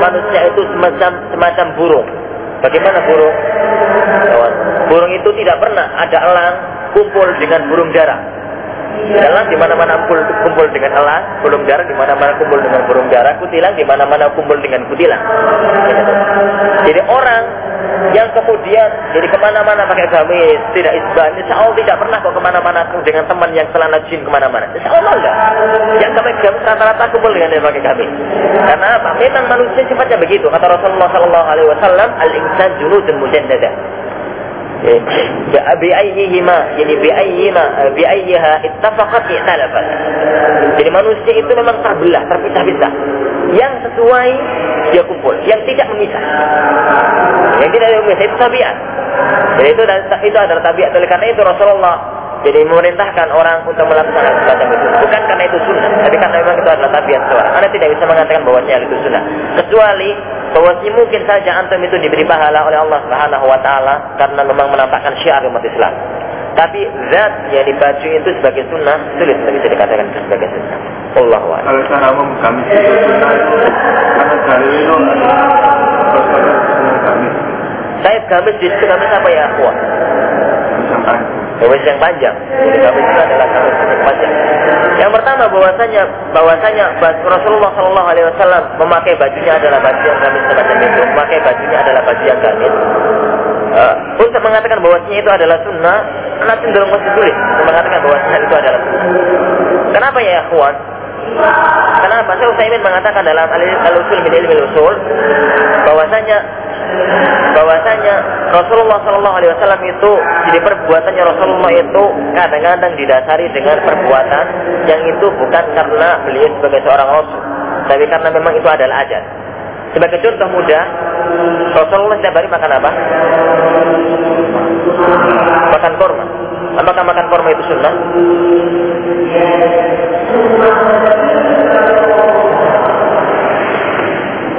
Speaker 1: manusia itu semacam semacam burung. Bagaimana burung? Burung itu tidak pernah ada elang kumpul dengan burung darah Elang di mana-mana kumpul, dengan elang, burung darah di mana-mana kumpul dengan burung darah, kutilang di mana-mana kumpul dengan kutilang. Jadi orang yang kemudian jadi ke mana-mana pakai gamis, tidak isban, insya Allah tidak pernah kok ke mana-mana dengan teman yang celana jin ke mana-mana. Insya Allah enggak. Yang pakai gamis rata-rata kumpul dengan yang pakai gamis. Karena apa? Memang manusia sifatnya begitu. Kata Rasulullah Sallallahu Alaihi Wasallam, al-insan junudun mujannada biayyihima jadi biayyima biayyiha ittafaqat i'talafat jadi manusia itu memang terbelah terpisah-pisah yang sesuai dia kumpul. Yang tidak memisah yang tidak memisah itu tabiat. Jadi itu itu adalah tabiat. Oleh karena itu Rasulullah jadi memerintahkan orang untuk melakukan semacam itu. Bukan karena itu sunnah, tapi karena memang itu adalah tabiat seorang. Anda tidak bisa mengatakan bahwasanya itu sunnah. Kecuali bahwasanya mungkin saja antum itu diberi pahala oleh Allah Subhanahu wa taala karena memang menampakkan syiar umat Islam. Tapi zat yang dibaca itu sebagai sunnah sulit untuk bisa dikatakan sebagai sunnah. Allah wa
Speaker 2: Kalau secara umum kami itu sunnah itu karena dalil itu adalah kami.
Speaker 1: Apa ya? Wah. Gamis yang panjang. Gamis itu adalah gamis yang panjang. Yang pertama bahwasanya bahwasanya Rasulullah Shallallahu Alaihi Wasallam memakai bajunya adalah baju yang gamis semacam itu, memakai bajunya adalah baju yang gamis. Uh, untuk mengatakan bahwasanya itu adalah sunnah, anak cenderung masih sulit untuk mengatakan bahwasanya itu adalah sunnah. Kenapa ya, kawan? Kenapa? Saya Utsaimin mengatakan dalam al-usul min ilmi usul bahwasanya bahwasanya Rasulullah Shallallahu Alaihi Wasallam itu jadi perbuatannya Rasulullah itu kadang-kadang didasari dengan perbuatan yang itu bukan karena beliau sebagai seorang Rasul, tapi karena memang itu adalah adat. Sebagai contoh mudah, Rasulullah setiap hari makan apa? Makan korma. Apakah makan korma itu sunnah?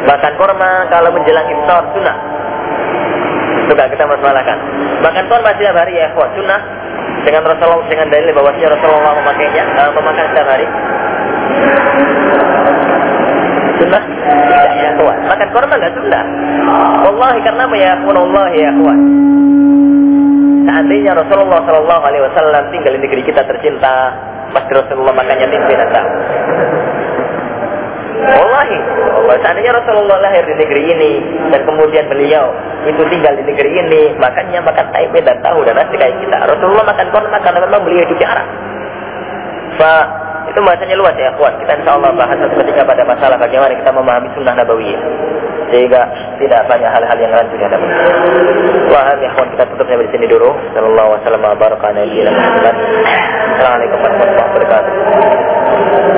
Speaker 1: Makan korma kalau menjelang iftar sunnah. Sudah kita masalahkan. Makan korma setiap hari ya, kuat sunnah dengan Rasulullah dengan dalil bahwasanya Rasulullah memakainya uh, memakan setiap hari. Sunnah tidak ya kuat. Makan korma nggak sunnah. Wallahi karena ya Allah ya kuat. Seandainya Rasulullah Shallallahu Alaihi Wasallam tinggal di negeri kita tercinta, pasti Rasulullah makannya tempe dan tahu. Wallahi, oh, seandainya Rasulullah lahir di negeri ini dan kemudian beliau itu tinggal di negeri ini, makannya makan tempe dan tahu dan nasi kayak kita. Rasulullah makan korma karena memang beliau di Arab. Fa itu bahasanya luas ya, kuat. Kita insya Allah bahas satu ketika pada masalah bagaimana kita memahami sunnah nabawiyah. sehingga tidak banyak hal-hal yang lanjut yang dapat. Wah, ikhwan kita tutup sampai di sini dulu. Sallallahu wasallam wa baraka ala Assalamualaikum warahmatullahi wabarakatuh.